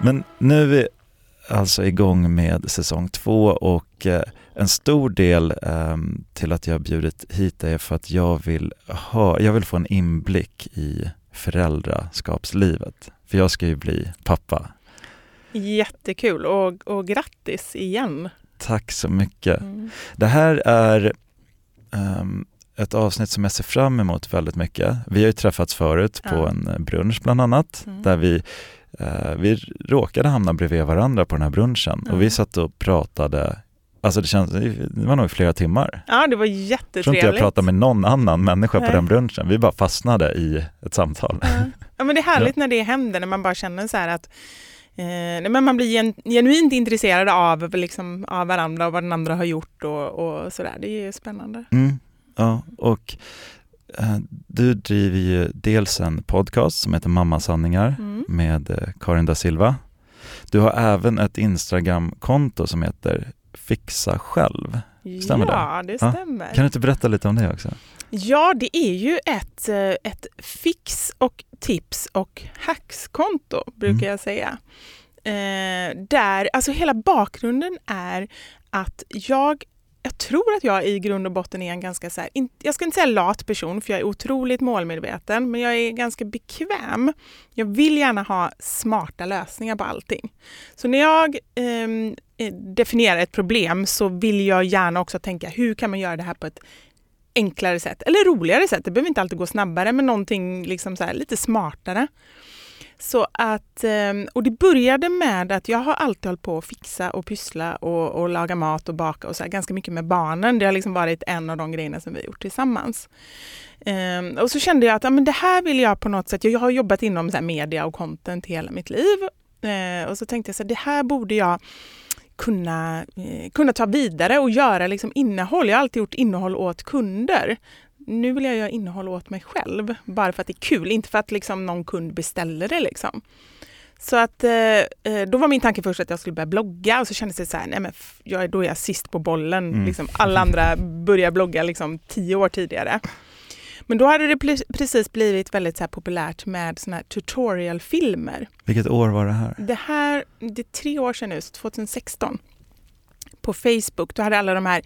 Men nu är vi alltså igång med säsong två och eh, en stor del eh, till att jag har bjudit hit är för att jag vill, ha, jag vill få en inblick i föräldraskapslivet. För jag ska ju bli pappa. Jättekul och, och grattis igen. Tack så mycket. Mm. Det här är um, ett avsnitt som jag ser fram emot väldigt mycket. Vi har ju träffats förut ja. på en brunch bland annat, mm. där vi vi råkade hamna bredvid varandra på den här brunchen mm. och vi satt och pratade Alltså det, känns, det var nog flera timmar. Ja, det var jättetrevligt. Jag tror inte jag pratade med någon annan människa Nej. på den brunchen. Vi bara fastnade i ett samtal. Ja, ja men det är härligt ja. när det händer, när man bara känner så här att eh, men man blir gen, genuint intresserad av, liksom, av varandra och vad den andra har gjort och, och sådär. Det är spännande. Mm, ja, och eh, du driver ju dels en podcast som heter Mammasanningar mm. med eh, Karin da Silva. Du har även ett Instagram-konto som heter Fixa själv. Stämmer ja, det? det stämmer. Ja. Kan du inte berätta lite om det också? Ja, det är ju ett, eh, ett fix och tips och hackskonto brukar mm. jag säga. Eh, där, alltså hela bakgrunden är att jag jag tror att jag i grund och botten är en ganska, så här, jag ska inte säga lat person för jag är otroligt målmedveten, men jag är ganska bekväm. Jag vill gärna ha smarta lösningar på allting. Så när jag ehm, eh, definierar ett problem så vill jag gärna också tänka hur kan man göra det här på ett enklare sätt eller roligare sätt. Det behöver inte alltid gå snabbare, men någonting liksom så här, lite smartare. Så att, ehm, och det började med att jag har alltid hållit på att fixa och pyssla och, och laga mat och baka och så här, ganska mycket med barnen. Det har liksom varit en av de grejerna som vi har gjort tillsammans. Um, och så kände jag att ja, men det här vill jag på något sätt, jag har jobbat inom så media och content hela mitt liv. Uh, och så tänkte jag att det här borde jag kunna, eh, kunna ta vidare och göra liksom innehåll. Jag har alltid gjort innehåll åt kunder nu vill jag göra innehåll åt mig själv, bara för att det är kul, inte för att liksom någon kund beställer det. Liksom. Så att eh, eh då var min tanke först att jag skulle börja blogga och så kändes det så här, nej men jag, då är jag sist på bollen. Mm. Liksom, alla andra börjar blogga liksom tio år tidigare. Men då hade det precis blivit väldigt så populärt med såna här tutorialfilmer. Vilket år var det här? Det här, det är tre år sedan nu, 2016. På Facebook, då hade alla de här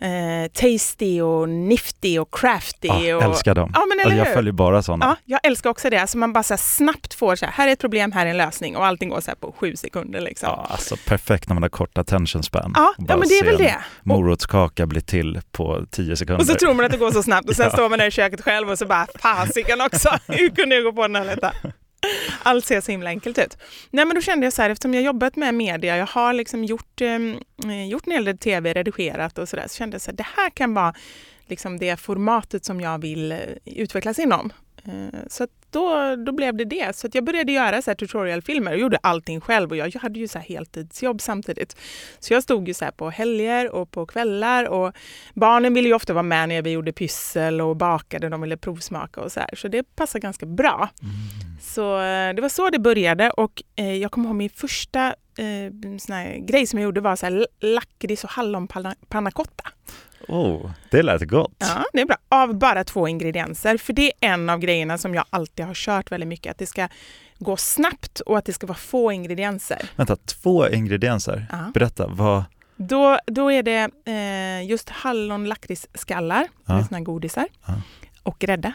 eh, tasty och nifty och crafty. Ja, och, älskar dem. Ja, men alltså, jag följer bara sådana. Ja, jag älskar också det. Alltså man bara så snabbt får så här, här är ett problem, här är en lösning och allting går så på sju sekunder. Liksom. Ja, alltså perfekt när man har kort attention span. Ja, ja men det är väl det. morotskaka blir till på tio sekunder. Och så tror man att det går så snabbt och sen ja. står man där i köket själv och så bara, fasiken också, hur kunde jag gå på den här lätta? Allt ser så himla enkelt ut. Nej men då kände jag så här, eftersom jag jobbat med media, jag har liksom gjort, eh, eh, gjort en hel del tv, redigerat och sådär, så kände jag så här, det här kan vara liksom det formatet som jag vill eh, utvecklas inom. Eh, så då, då blev det det. Så jag började göra så tutorialfilmer och gjorde allting själv och jag, jag hade ju så heltidsjobb samtidigt. Så jag stod ju så på helger och på kvällar och barnen ville ju ofta vara med när vi gjorde pyssel och bakade, de ville provsmaka och så här. Så det passade ganska bra. Mm. Så eh, det var så det började och eh, jag kommer ihåg min första eh, sån grej som jag gjorde var så här lakrits och hallonpanna cotta. Oh, det lät gott. Ja, det är bra. Av bara två ingredienser. För det är en av grejerna som jag alltid har kört väldigt mycket. Att det ska gå snabbt och att det ska vara få ingredienser. Vänta, två ingredienser? Ja. Berätta, vad... Då, då är det eh, just hallon lakritsskallar, ja. sådana godisar, ja. och grädde.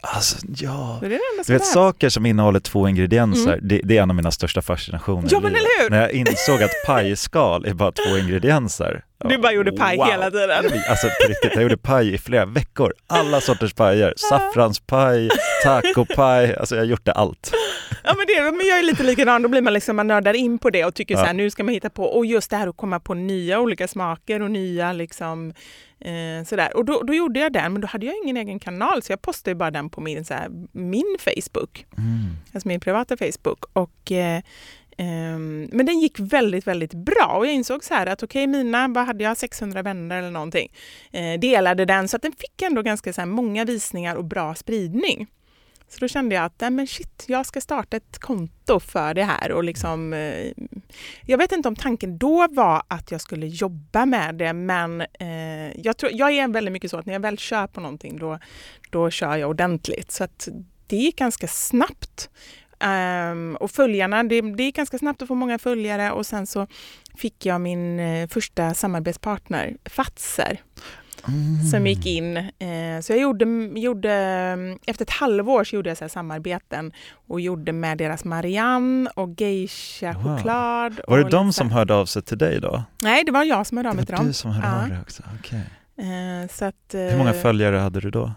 Alltså, ja. Det är det du vet, saker som innehåller två ingredienser, mm. det, det, är en av mina största fascinationer. Ja, men eller hur? När jag insåg att pajskal är bara två ingredienser. Du bara gjorde paj wow. hela tiden. Alltså på riktigt, jag gjorde paj i flera veckor. Alla sorters pajer. Saffranspaj, tacopaj, alltså jag har gjort det allt. Ja men, det, men jag är lite likadan, då blir man liksom, man nördar in på det och tycker ja. så här, nu ska man hitta på, och just det här att komma på nya olika smaker och nya liksom Eh, sådär. Och då, då, gjorde jag den, men då hade jag ingen egen kanal så jag postade bara den på min, såhär, min Facebook. Mm. Alltså min privata Facebook. Och, eh, Ehm, men den gick väldigt, väldigt bra och jag insåg så här att okej, okay, mina, vad hade jag, 600 vänner eller någonting, eh, delade den så att den fick ändå ganska så många visningar och bra spridning. Så då kände jag att nej men shit, jag ska starta ett konto för det här. Och liksom, eh, jag vet inte om tanken då var att jag skulle jobba med det, men eh, jag, tror, jag är väldigt mycket så att när jag väl kör på någonting, då, då kör jag ordentligt. Så att det gick ganska snabbt um, och följarna, det, det är ganska snabbt att få många följare och sen så fick jag min uh, första samarbetspartner, Fatser. Mm. som gick in. Eh, så jag gjorde, gjorde, efter ett halvår så gjorde jag så samarbeten och gjorde med deras Marianne och Geisha wow. choklad. Var det de som hörde av sig till dig då? Nej, det var jag som hörde av mig till dem. Det var du som hörde ja. av dig också, okay. eh, så att, eh, Hur många följare hade du då?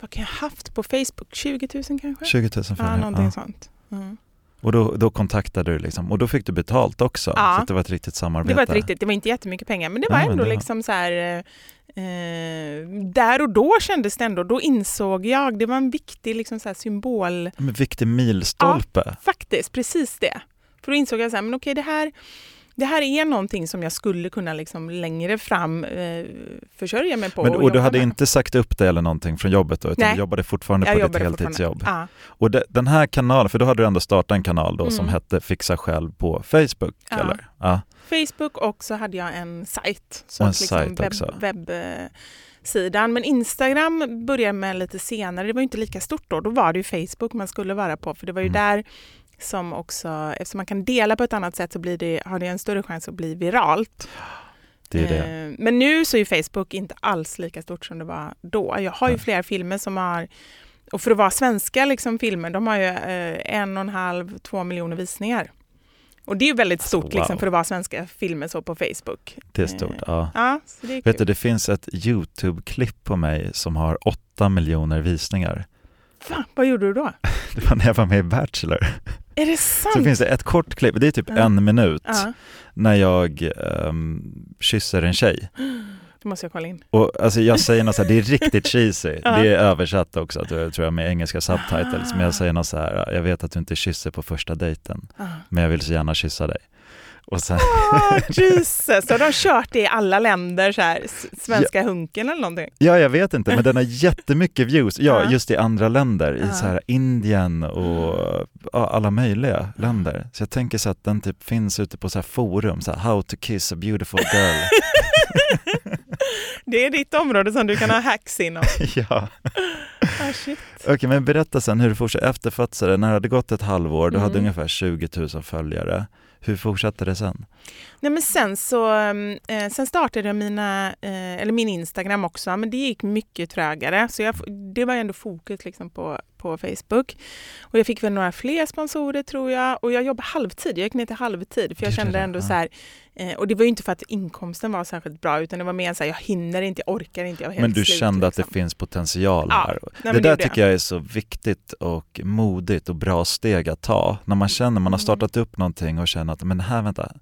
Vad kan jag haft på Facebook? 20 000 kanske? 20 000 följare? Ja, någonting ja. sånt. Mm. Och då, då kontaktade du liksom, och då fick du betalt också? Ja. Så det var ett riktigt samarbete? Det var ett riktigt, det var inte jättemycket pengar men det var ja, ändå det liksom så här eh, Eh, där och då kändes det ändå, då insåg jag, det var en viktig liksom, så här, symbol... En viktig milstolpe. Ja, faktiskt, precis det. För då insåg jag så här, men okej det här, det här är någonting som jag skulle kunna liksom längre fram eh, försörja mig på. Men, och, och du hade med. inte sagt upp dig eller någonting från jobbet då, utan Nej. du jobbade fortfarande jag på ditt heltidsjobb? Ja. Och det, den här kanalen, för då hade du ändå startat en kanal då mm. som hette Fixa själv på Facebook, ja. eller? Ja. Facebook och så hade jag en sajt. Så en liksom sajt. Webb, sidan. Men Instagram började med lite senare, det var inte lika stort då. Då var det ju Facebook man skulle vara på för det var ju mm. där som också, eftersom man kan dela på ett annat sätt så blir det, har det en större chans att bli viralt. Det är det. Eh, men nu så är Facebook inte alls lika stort som det var då. Jag har ju flera filmer som har, och för att vara svenska liksom, filmer, de har ju eh, en och en halv, två miljoner visningar. Och det är ju väldigt stort wow. liksom, för att vara svenska filmer så på Facebook. Det är stort, eh, ja. ja så det är Vet du, det finns ett Youtube-klipp på mig som har åtta miljoner visningar. Va? Vad gjorde du då? Det var när jag var med i Bachelor. Är det sant? Så finns det ett kort klipp, det är typ ja. en minut, ja. när jag um, kysser en tjej. Det måste jag kolla in. Och alltså jag säger något så här, det är riktigt cheesy, det är översatt också tror jag med engelska subtitles, men jag säger något så här, jag vet att du inte kysser på första dejten, men jag vill så gärna kyssa dig. Och sen... oh, Jesus! Så har de kört det i alla länder, så här, svenska ja. hunken eller någonting? Ja, jag vet inte, men den har jättemycket views. Ja, just i andra länder, i så här Indien och ja, alla möjliga länder. Så jag tänker så att den typ finns ute på så här forum, så här, how to kiss a beautiful girl. det är ditt område som du kan ha hacks inom. ja. Oh, Okej, okay, men berätta sen hur du fortsatte efter när det hade gått ett halvår, du mm. hade ungefär 20 000 följare. Hur fortsatte det sen? Nej, men sen, så, eh, sen startade jag mina, eh, eller min Instagram också, men det gick mycket trögare. Så jag, det var ändå fokus liksom på, på Facebook. Och jag fick väl några fler sponsorer tror jag. Och jag jobbade halvtid, jag gick ner till halvtid för jag kände ändå så här, eh, och det var ju inte för att inkomsten var särskilt bra utan det var mer så här, jag hinner inte, jag orkar inte, jag Men du slut, kände liksom. att det liksom. finns potential ja. här? Nej, det där det tycker jag är så viktigt och modigt och bra steg att ta. När man känner, man har mm. startat upp någonting och känner att, men här vänta,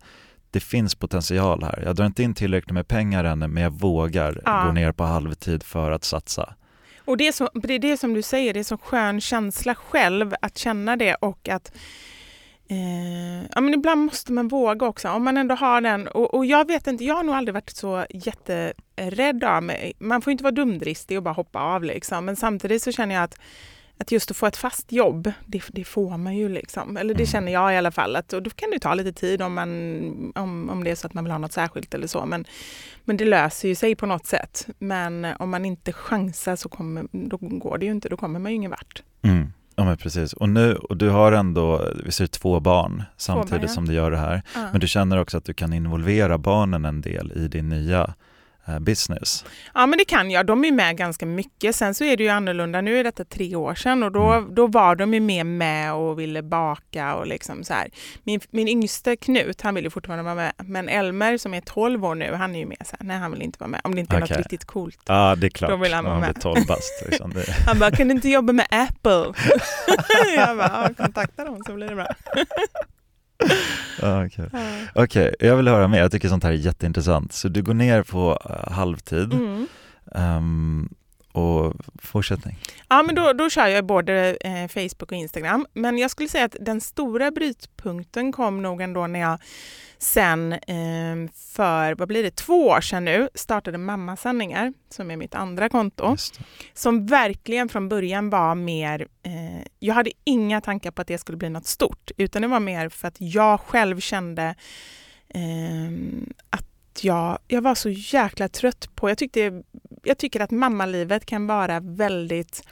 det finns potential här. Jag drar inte in tillräckligt med pengar än men jag vågar ja. gå ner på halvtid för att satsa. Och det är, så, det är det som du säger, det är så skön känsla själv att känna det och att eh, ja, men ibland måste man våga också. Om man ändå har den, och, och, jag vet inte, jag har nog aldrig varit så jätterädd av mig. Man får inte vara dumdristig och bara hoppa av liksom. Men samtidigt så känner jag att att just att få ett fast jobb, det, det, får man ju liksom. Eller det mm. känner jag i alla fall. Att, och då kan det ta lite tid om, man, om, om det är så att man vill ha något särskilt eller så. Men, men det löser ju sig på något sätt. Men om man inte chansar så kommer, då går det ju inte. Då kommer man ju ingen vart. Mm. Ja men precis. Och nu, och du har ändå, vi ser två barn samtidigt två barn, ja. som du gör det här. Ja. Men du känner också att du kan involvera barnen en del i din nya business? Ja men det kan jag, de är med ganska mycket. Sen så är det ju annorlunda, nu är detta tre år sedan och då, mm. då var de ju mer med och ville baka och liksom så här. Min, min yngste Knut, han vill ju fortfarande vara med, men Elmer som är 12 år nu, han är ju med så här, nej han vill inte vara med, om det inte är okay. något riktigt coolt. Ja det är klart, då vill han vara med. 12 bast. Liksom. han bara, kan du inte jobba med Apple? jag bara, kontakta dem så blir det bra. Okej, okay. okay, jag vill höra mer. Jag tycker sånt här är jätteintressant. Så du går ner på uh, halvtid. Mm. Um, och fortsättning? Ja, men då, då kör jag både eh, Facebook och Instagram. Men jag skulle säga att den stora brytpunkten kom nog ändå när jag sen eh, för, vad blir det, två år sedan nu startade Mammasanningar, som är mitt andra konto. Som verkligen från början var mer, eh, jag hade inga tankar på att det skulle bli något stort, utan det var mer för att jag själv kände eh, att jag, jag var så jäkla trött på, jag, tyckte, jag tycker att mammalivet kan vara väldigt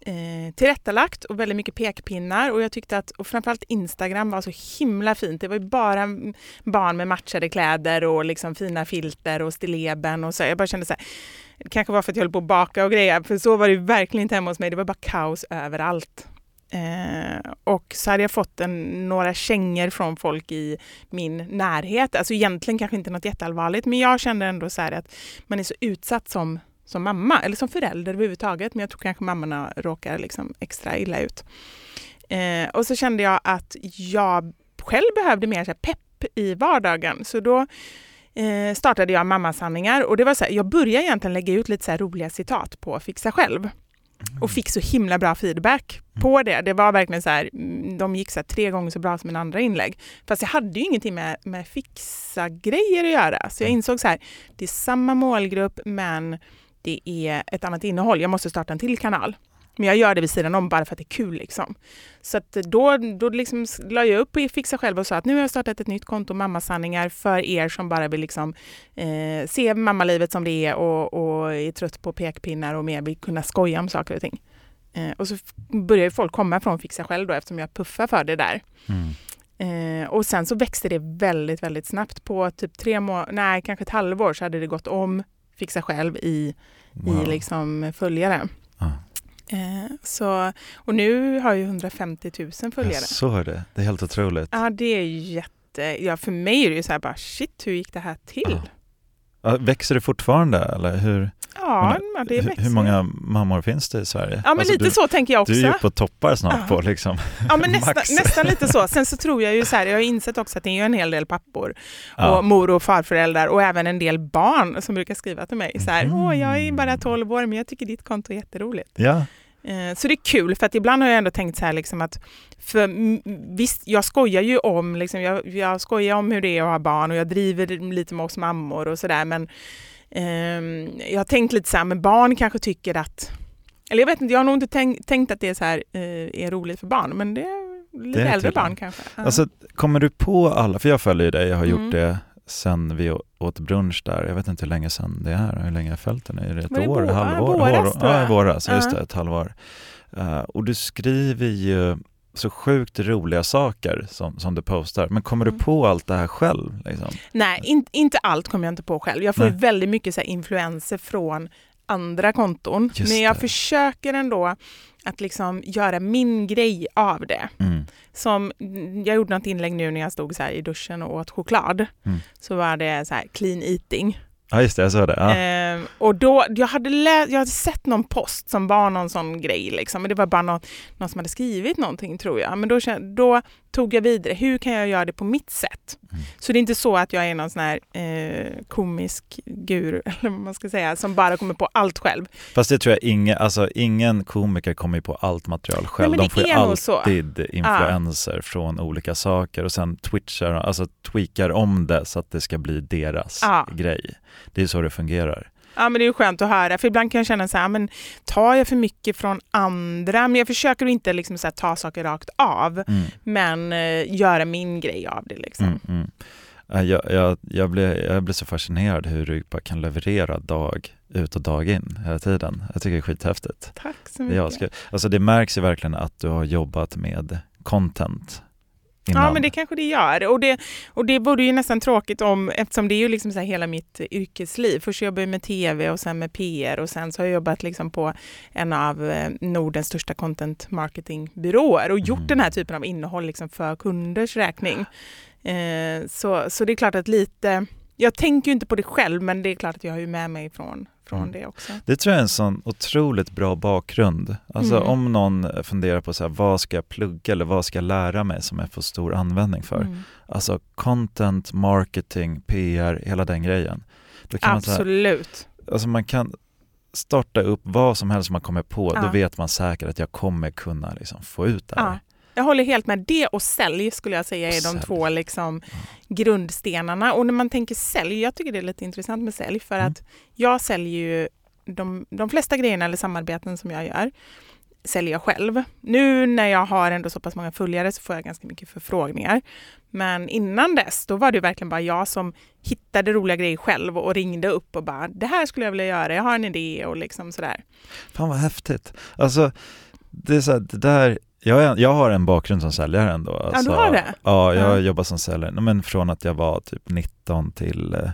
eh, tillrättalagt och väldigt mycket pekpinnar och jag tyckte att och framförallt Instagram var så himla fint. Det var ju bara barn med matchade kläder och liksom fina filter och stilleben och så. Jag bara kände så här, det kanske var för att jag höll på att baka och grejer, för så var det verkligen inte hemma hos mig. Det var bara kaos överallt. Eh, och så hade jag fått en, några kängor från folk i min närhet. Alltså egentligen kanske inte något jätteallvarligt, men jag kände ändå så att man är så utsatt som, som mamma, eller som förälder överhuvudtaget. Men jag tror kanske mammorna råkar liksom extra illa ut. Eh, och så kände jag att jag själv behövde mer så pepp i vardagen. Så då eh, startade jag Mammasanningar och det var så här, jag började egentligen lägga ut lite så roliga citat på Fixa själv och fick så himla bra feedback på det. Det var verkligen så här, mm, de gick så här tre gånger så bra som en andra inlägg. Fast jag hade ju ingenting med, med fixa grejer att göra. Så jag mm. insåg så här, det är samma målgrupp men det är ett annat innehåll. Jag måste starta en till kanal. Men jag gör det vid sidan om bara för att det är kul. Liksom. Så att då, då liksom la jag upp och fixade själv och sa att nu har jag startat ett nytt konto, Mammasanningar, för er som bara vill liksom, eh, se mammalivet som det är och, och är trött på pekpinnar och mer vill kunna skoja om saker och ting. Eh, och så började folk komma från Fixa själv då eftersom jag puffar för det där. Mm. Eh, och sen så växte det väldigt, väldigt snabbt. På typ tre månader, nej kanske ett halvår så hade det gått om Fixa själv i, wow. i liksom följare. Eh, så, och nu har jag 150 000 följare. Jag så det, det är helt otroligt. Ja, det är jätte... Ja, för mig är det ju så här bara shit, hur gick det här till? Ja. Växer det fortfarande eller hur? Ja, men, det växer. Hur många mammor finns det i Sverige? Ja, men alltså, lite du, så tänker jag också. Du är ju på toppar snart ja. på liksom Ja, men nästa, nästan lite så. Sen så tror jag ju så här, jag har insett också att det är en hel del pappor ja. och mor och farföräldrar och även en del barn som brukar skriva till mig så här, mm. åh, jag är bara 12 år men jag tycker ditt konto är jätteroligt. Ja. Eh, så det är kul, för att ibland har jag ändå tänkt så här liksom att, för visst, jag skojar ju om, liksom, jag, jag skojar om hur det är att ha barn och jag driver lite med oss mammor och sådär, men eh, jag har tänkt lite så här, men barn kanske tycker att, eller jag vet inte, jag har nog inte tänkt, tänkt att det är så här, eh, är roligt för barn, men det är lite det är äldre barn kanske. Ja. Alltså, kommer du på alla, för jag följer dig, jag har mm. gjort det sen vi åt brunch där, jag vet inte hur länge sen det är, hur länge jag följt den? Är det ett det år? Bo, halvår? Våras, ja, våras, just det, ett halvår. Uh, och du skriver ju så sjukt roliga saker som, som du postar. Men kommer mm. du på allt det här själv? Liksom? Nej, in, inte allt kommer jag inte på själv. Jag får Nej. väldigt mycket så influenser från andra konton. Just men jag det. försöker ändå att liksom göra min grej av det. Mm. Som, jag gjorde något inlägg nu när jag stod så i duschen och åt choklad. Mm. Så var det så clean eating. Ja just det, jag såg det. Ja. Ehm, och då, jag, hade lä- jag hade sett någon post som var någon sån grej, liksom. men det var bara någon, någon som hade skrivit någonting tror jag. Men då, då tog jag vidare, hur kan jag göra det på mitt sätt? Mm. Så det är inte så att jag är någon sån här eh, komisk guru, eller vad man ska säga, som bara kommer på allt själv. Fast det tror jag ingen, alltså ingen komiker kommer på allt material själv. Nej, De får ju alltid så. influenser ah. från olika saker och sen twitchar, alltså tweakar om det så att det ska bli deras ah. grej. Det är så det fungerar. Ja men det är skönt att höra, för ibland kan jag känna så här, men tar jag för mycket från andra? Men jag försöker inte liksom så här, ta saker rakt av, mm. men eh, göra min grej av det. Liksom. Mm, mm. Jag, jag, jag, blir, jag blir så fascinerad hur du bara kan leverera dag ut och dag in hela tiden. Jag tycker det är skithäftigt. Tack så mycket. Ska, alltså det märks ju verkligen att du har jobbat med content Innan. Ja men det kanske det gör och det, och det vore ju nästan tråkigt om, eftersom det är ju liksom så hela mitt yrkesliv. Först jobbade jag med tv och sen med PR och sen så har jag jobbat liksom på en av eh, Nordens största content marketingbyråer och gjort mm. den här typen av innehåll liksom för kunders räkning. Eh, så, så det är klart att lite, jag tänker ju inte på det själv men det är klart att jag har ju med mig från från mm. det också. Det tror jag är en sån otroligt bra bakgrund. Alltså mm. om någon funderar på så här, vad ska jag plugga eller vad ska jag lära mig som jag får stor användning för? Mm. Alltså content, marketing, PR, hela den grejen. Absolut. Man, här, alltså man kan starta upp vad som helst man kommer på, ja. då vet man säkert att jag kommer kunna liksom få ut det här. Ja. Jag håller helt med. Det och sälj skulle jag säga är sälj. de två liksom grundstenarna. Och när man tänker sälj, jag tycker det är lite intressant med sälj för mm. att jag säljer ju de, de flesta grejerna eller samarbeten som jag gör säljer jag själv. Nu när jag har ändå så pass många följare så får jag ganska mycket förfrågningar. Men innan dess, då var det verkligen bara jag som hittade roliga grejer själv och ringde upp och bara det här skulle jag vilja göra, jag har en idé och liksom sådär. Fan vad häftigt. Alltså det är så här, det där, jag, jag har en bakgrund som säljare ändå. Ja, Alltså, du har det? Ja, jag har Ja. jobbat som säljare, men från att jag var typ 19 till eh,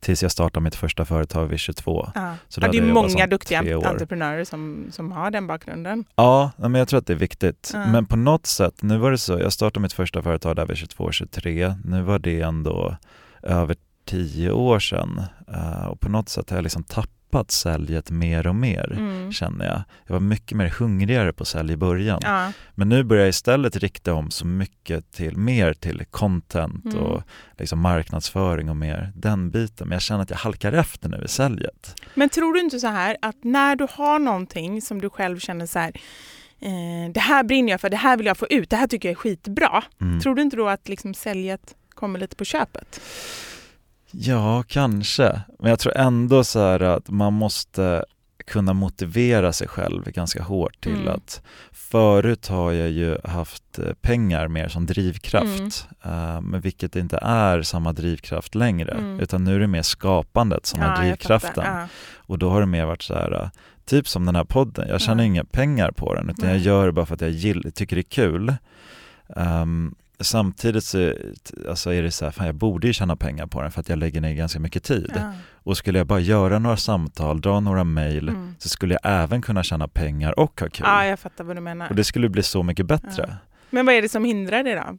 tills jag startade mitt första företag vid 22. Ja. Så Ja, det är många duktiga entreprenörer som, som har den bakgrunden. Ja, men jag tror att det är viktigt. Ja. Men på något sätt, nu var det så, jag startade mitt första företag där vid 22-23. Nu var det ändå över tio år sedan Eh, och på något sätt har jag liksom tappat säljet mer och mer. Mm. känner jag. Jag var mycket mer hungrigare på sälj i början. Ja. Men nu börjar jag istället rikta om så mycket till mer till content Mm. och liksom marknadsföring och mer den biten. Men jag känner att jag halkar efter nu i säljet. Men tror du inte så här att när du har någonting som du själv känner så här eh, det här brinner jag för, det här vill jag få ut, det här tycker jag är skitbra. Mm. Tror du inte då att liksom säljet kommer lite på köpet? Ja, kanske. Men jag tror ändå så här att man måste kunna motivera sig själv ganska hårt till Mm. att förut har jag ju haft eh, pengar mer som drivkraft, Mm. eh, men vilket inte är samma drivkraft längre, Mm. utan nu är det mer skapandet som har jag drivkraften. Ja. Och då har det mer varit så här, äh, typ som den här podden, jag tjänar Ja. inga pengar på den utan jag gör det bara för att jag gill, tycker det är kul. Ehm, samtidigt så alltså är det så här, fan jag borde ju tjäna pengar på den för att jag lägger ner ganska mycket tid. Ja. Och skulle jag bara göra några samtal, dra några mejl Mm. så skulle jag även kunna tjäna pengar och ha kul. ja, jag fattar vad du menar. Och det skulle bli så mycket bättre. Ja. Men vad är det som hindrar det då?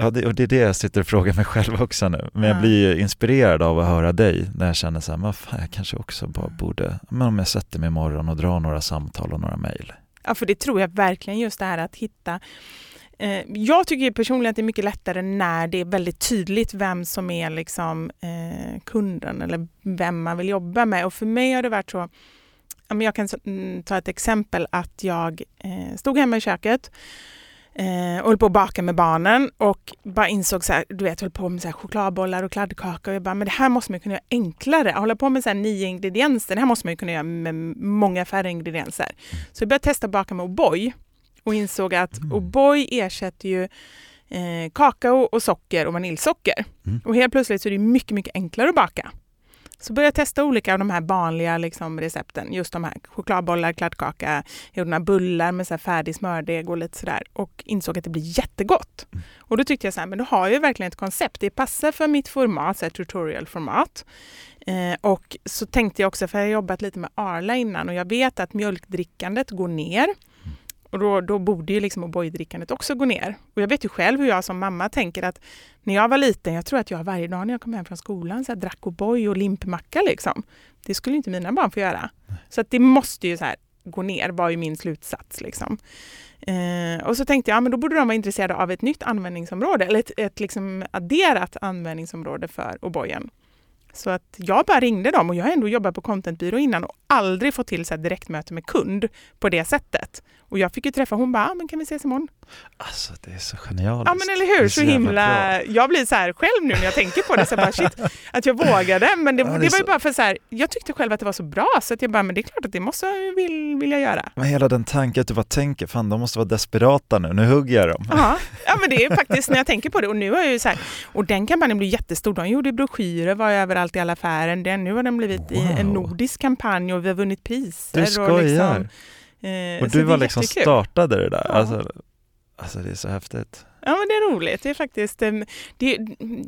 Ja, det, och det är det jag sitter och frågar mig själv också nu. Men jag Ja. blir ju inspirerad av att höra dig när jag känner så här, men fan, jag kanske också bara borde, men om jag sätter mig imorgon och drar några samtal och några mejl. Ja, för det tror jag verkligen just det här att hitta Eh, jag tycker ju personligen att det är mycket lättare när det är väldigt tydligt vem som är liksom, eh, kunden eller vem man vill jobba med. Och för mig har det varit så, jag kan mm, ta ett exempel att jag eh, stod hemma i köket eh, och höll på att baka med barnen och bara insåg så här, du vet, höll på med så här chokladbollar och kladdkaka och jag bara, men det här måste man kunna göra enklare. Hålla på med så här nio ingredienser, det här måste man ju kunna göra med många färre ingredienser. Så jag började testa att baka med O'boy och insåg att Mm. O'boy ersätter ju eh, kakao och socker och vaniljsocker. Mm. Och helt plötsligt så är det mycket, mycket enklare att baka. Så började jag testa olika av de här vanliga liksom, recepten. Just de här chokladbollar, kladdkaka, jag gjorde några bullar med så här färdig smördeg och lite sådär. Och insåg att det blir jättegott. Mm. Och då tyckte jag så här, men då har jag ju verkligen ett koncept. Det passar för mitt format, så här tutorial-format. Eh, och så tänkte jag också, för jag har jobbat lite med Arla innan och jag vet att mjölkdrickandet går ner. Och då, då borde ju liksom O'boy-drickandet också gå ner. Och jag vet ju själv hur jag som mamma tänker att när jag var liten, jag tror att jag varje dag när jag kom hem från skolan så här, drack O'boy och limpmacka liksom. Det skulle inte mina barn få göra. Så att det måste ju så här gå ner, var ju min slutsats. Liksom. Eh, och så tänkte jag, ja, men då borde de vara intresserade av ett nytt användningsområde, eller ett, ett liksom adderat användningsområde för O'boyen. Så att jag bara ringde dem och jag har ändå jobbat på contentbyrå innan och aldrig fått till så här direktmöte med kund på det sättet. Och jag fick ju träffa, hon bara, ah, men kan vi ses imorgon? Alltså det är så genialiskt. Ja men eller hur, så jävla himla... Jag blir så här själv nu när jag tänker på det, så bara shit, att jag vågade. Men det, Ja, det, det var ju så- bara för så här, jag tyckte själv att det var så bra så att jag bara, men det är klart att det måste jag vill, jag göra. Men hela den tanken att du bara tänker, fan de måste vara desperata nu, nu hugger jag dem. Ja, ja men det är faktiskt när jag tänker på det. Och nu har jag ju så här, och den kampanjen blev jättestor. De gjorde broschyrer, var överallt i alla affären. Den, nu har den blivit i en Wow. nordisk kampanj och vi har vunnit priser. Du Och, skojar. liksom, eh, och du var liksom jättekul. startade det där. Ja. Alltså, alltså det är så häftigt. Ja men det är roligt. Det är faktiskt, eh, det,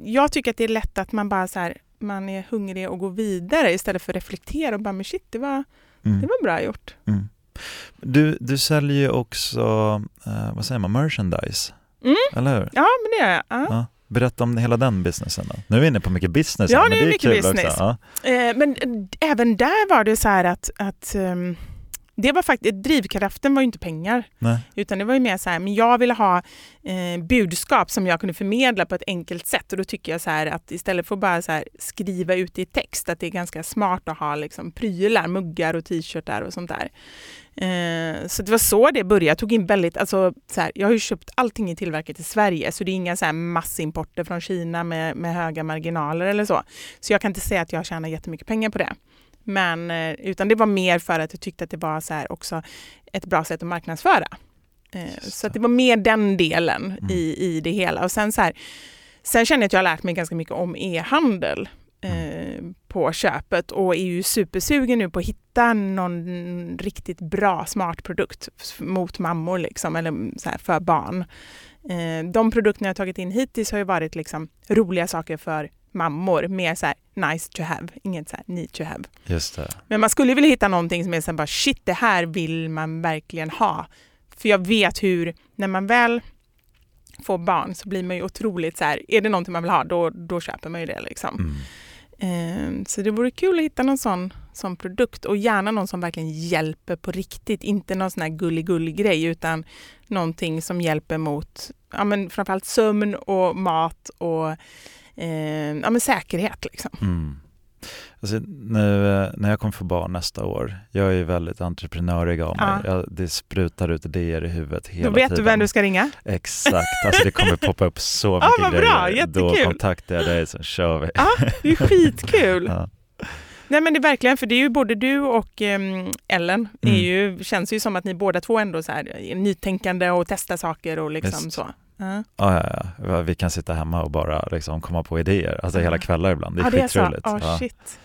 jag tycker att det är lätt att man bara så här, man är hungrig och går vidare istället för att reflektera och bara, men shit, det var, Mm. det var bra gjort. Mm. Du, du säljer ju också, eh, vad säger man, merchandise? Mm. Eller hur? Ja, men det gör jag. Ja. Ja. Berätta om hela den businessen då. Nu är vi inne på mycket business, Ja, men det är mycket business. Ja. Eh, men även där var det så här att, att ehm, det var faktiskt, drivkraften var ju inte pengar. Nej. Utan det var ju mer så här, men jag ville ha eh, budskap som jag kunde förmedla på ett enkelt sätt. Och då tycker jag så här att istället för att bara så här skriva ut i text, att det är ganska smart att ha liksom prylar, muggar och t-shirtar och sånt där. Eh, så det var så det började. Jag tog in väldigt, alltså så här, jag har ju köpt allting i tillverkat i Sverige, så det är inga så här massimporter från Kina med, med höga marginaler eller så. Så jag kan inte säga att jag tjänar jättemycket pengar på det. Men, eh, utan det var mer för att jag tyckte att det var så här också ett bra sätt att marknadsföra. Eh, Så att det. det var mer den delen Mm. i, i det hela. Och sen, så här, sen känner jag att jag har lärt mig ganska mycket om e-handel. Eh, på köpet och är ju supersugen nu på att hitta någon riktigt bra smart produkt mot mammor liksom, eller så för barn. Eh, de produkterna jag tagit in hittills har ju varit liksom roliga saker för mammor, mer så här nice to have, inget så här need to have. Just det. Men man skulle vilja hitta någonting som är så bara shit, det här vill man verkligen ha. För jag vet hur, när man väl får barn så blir man ju otroligt så här, är det någonting man vill ha, då, då köper man ju det liksom. Mm. Ehm, så det vore kul att hitta någon sån, sån produkt och gärna någon som verkligen hjälper på riktigt. Inte någon sån här gullig grej utan någonting som hjälper mot ja, men framförallt sömn och mat och eh, ja, men säkerhet. Liksom. Mm. Alltså, nu eh, när jag kommer få barn nästa år, jag är ju väldigt entreprenörig av mig. Ja. Jag, det sprutar ut idéer i huvudet hela tiden. Då vet tiden. du vem du ska ringa? Exakt, alltså det kommer poppa upp så mycket ja, grejer. Bra, jättekul. Då kontaktar jag dig så kör vi. Ja, det är skitkul. ja. Nej men det är verkligen, för det är ju både du och um, Ellen, mm. är ju, känns ju som att ni båda två ändå så här, är nytänkande och testar saker och liksom Just. så. Ja. Ja, ja, vi kan sitta hemma och bara liksom komma på idéer, alltså hela kvällar ibland. Det är ja, skitroligt. Det är så. Oh, shit.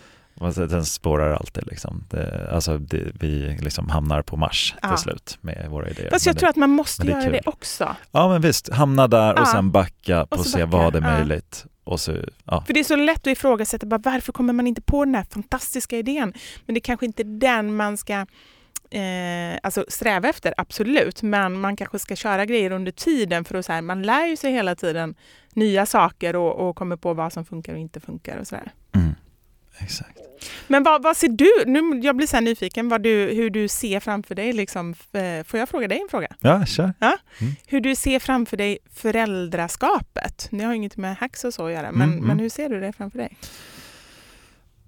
Den spårar alltid. Liksom. Det, alltså det, vi liksom hamnar på Mars ja. till slut med våra idéer. Fast jag men tror det, att man måste göra det också. Ja men visst, hamna där och ja. sen backa på och se backa. vad är möjligt. Och så, ja. För det är så lätt att ifrågasätta, bara, varför kommer man inte på den här fantastiska idén? Men det är kanske inte den man ska eh, alltså sträva efter, absolut. Men man kanske ska köra grejer under tiden för att så här, man lär ju sig hela tiden nya saker och, och kommer på vad som funkar och inte funkar och sådär. Mm. Exakt. Men vad, vad, ser du, nu, jag blir så nyfiken vad du, hur du ser framför dig. Liksom, får jag fråga dig en fråga? Ja, kör. Ja? Mm. Hur du ser framför dig föräldraskapet? Det har inget med hacks och så att göra, men, mm, men mm. hur ser du det framför dig?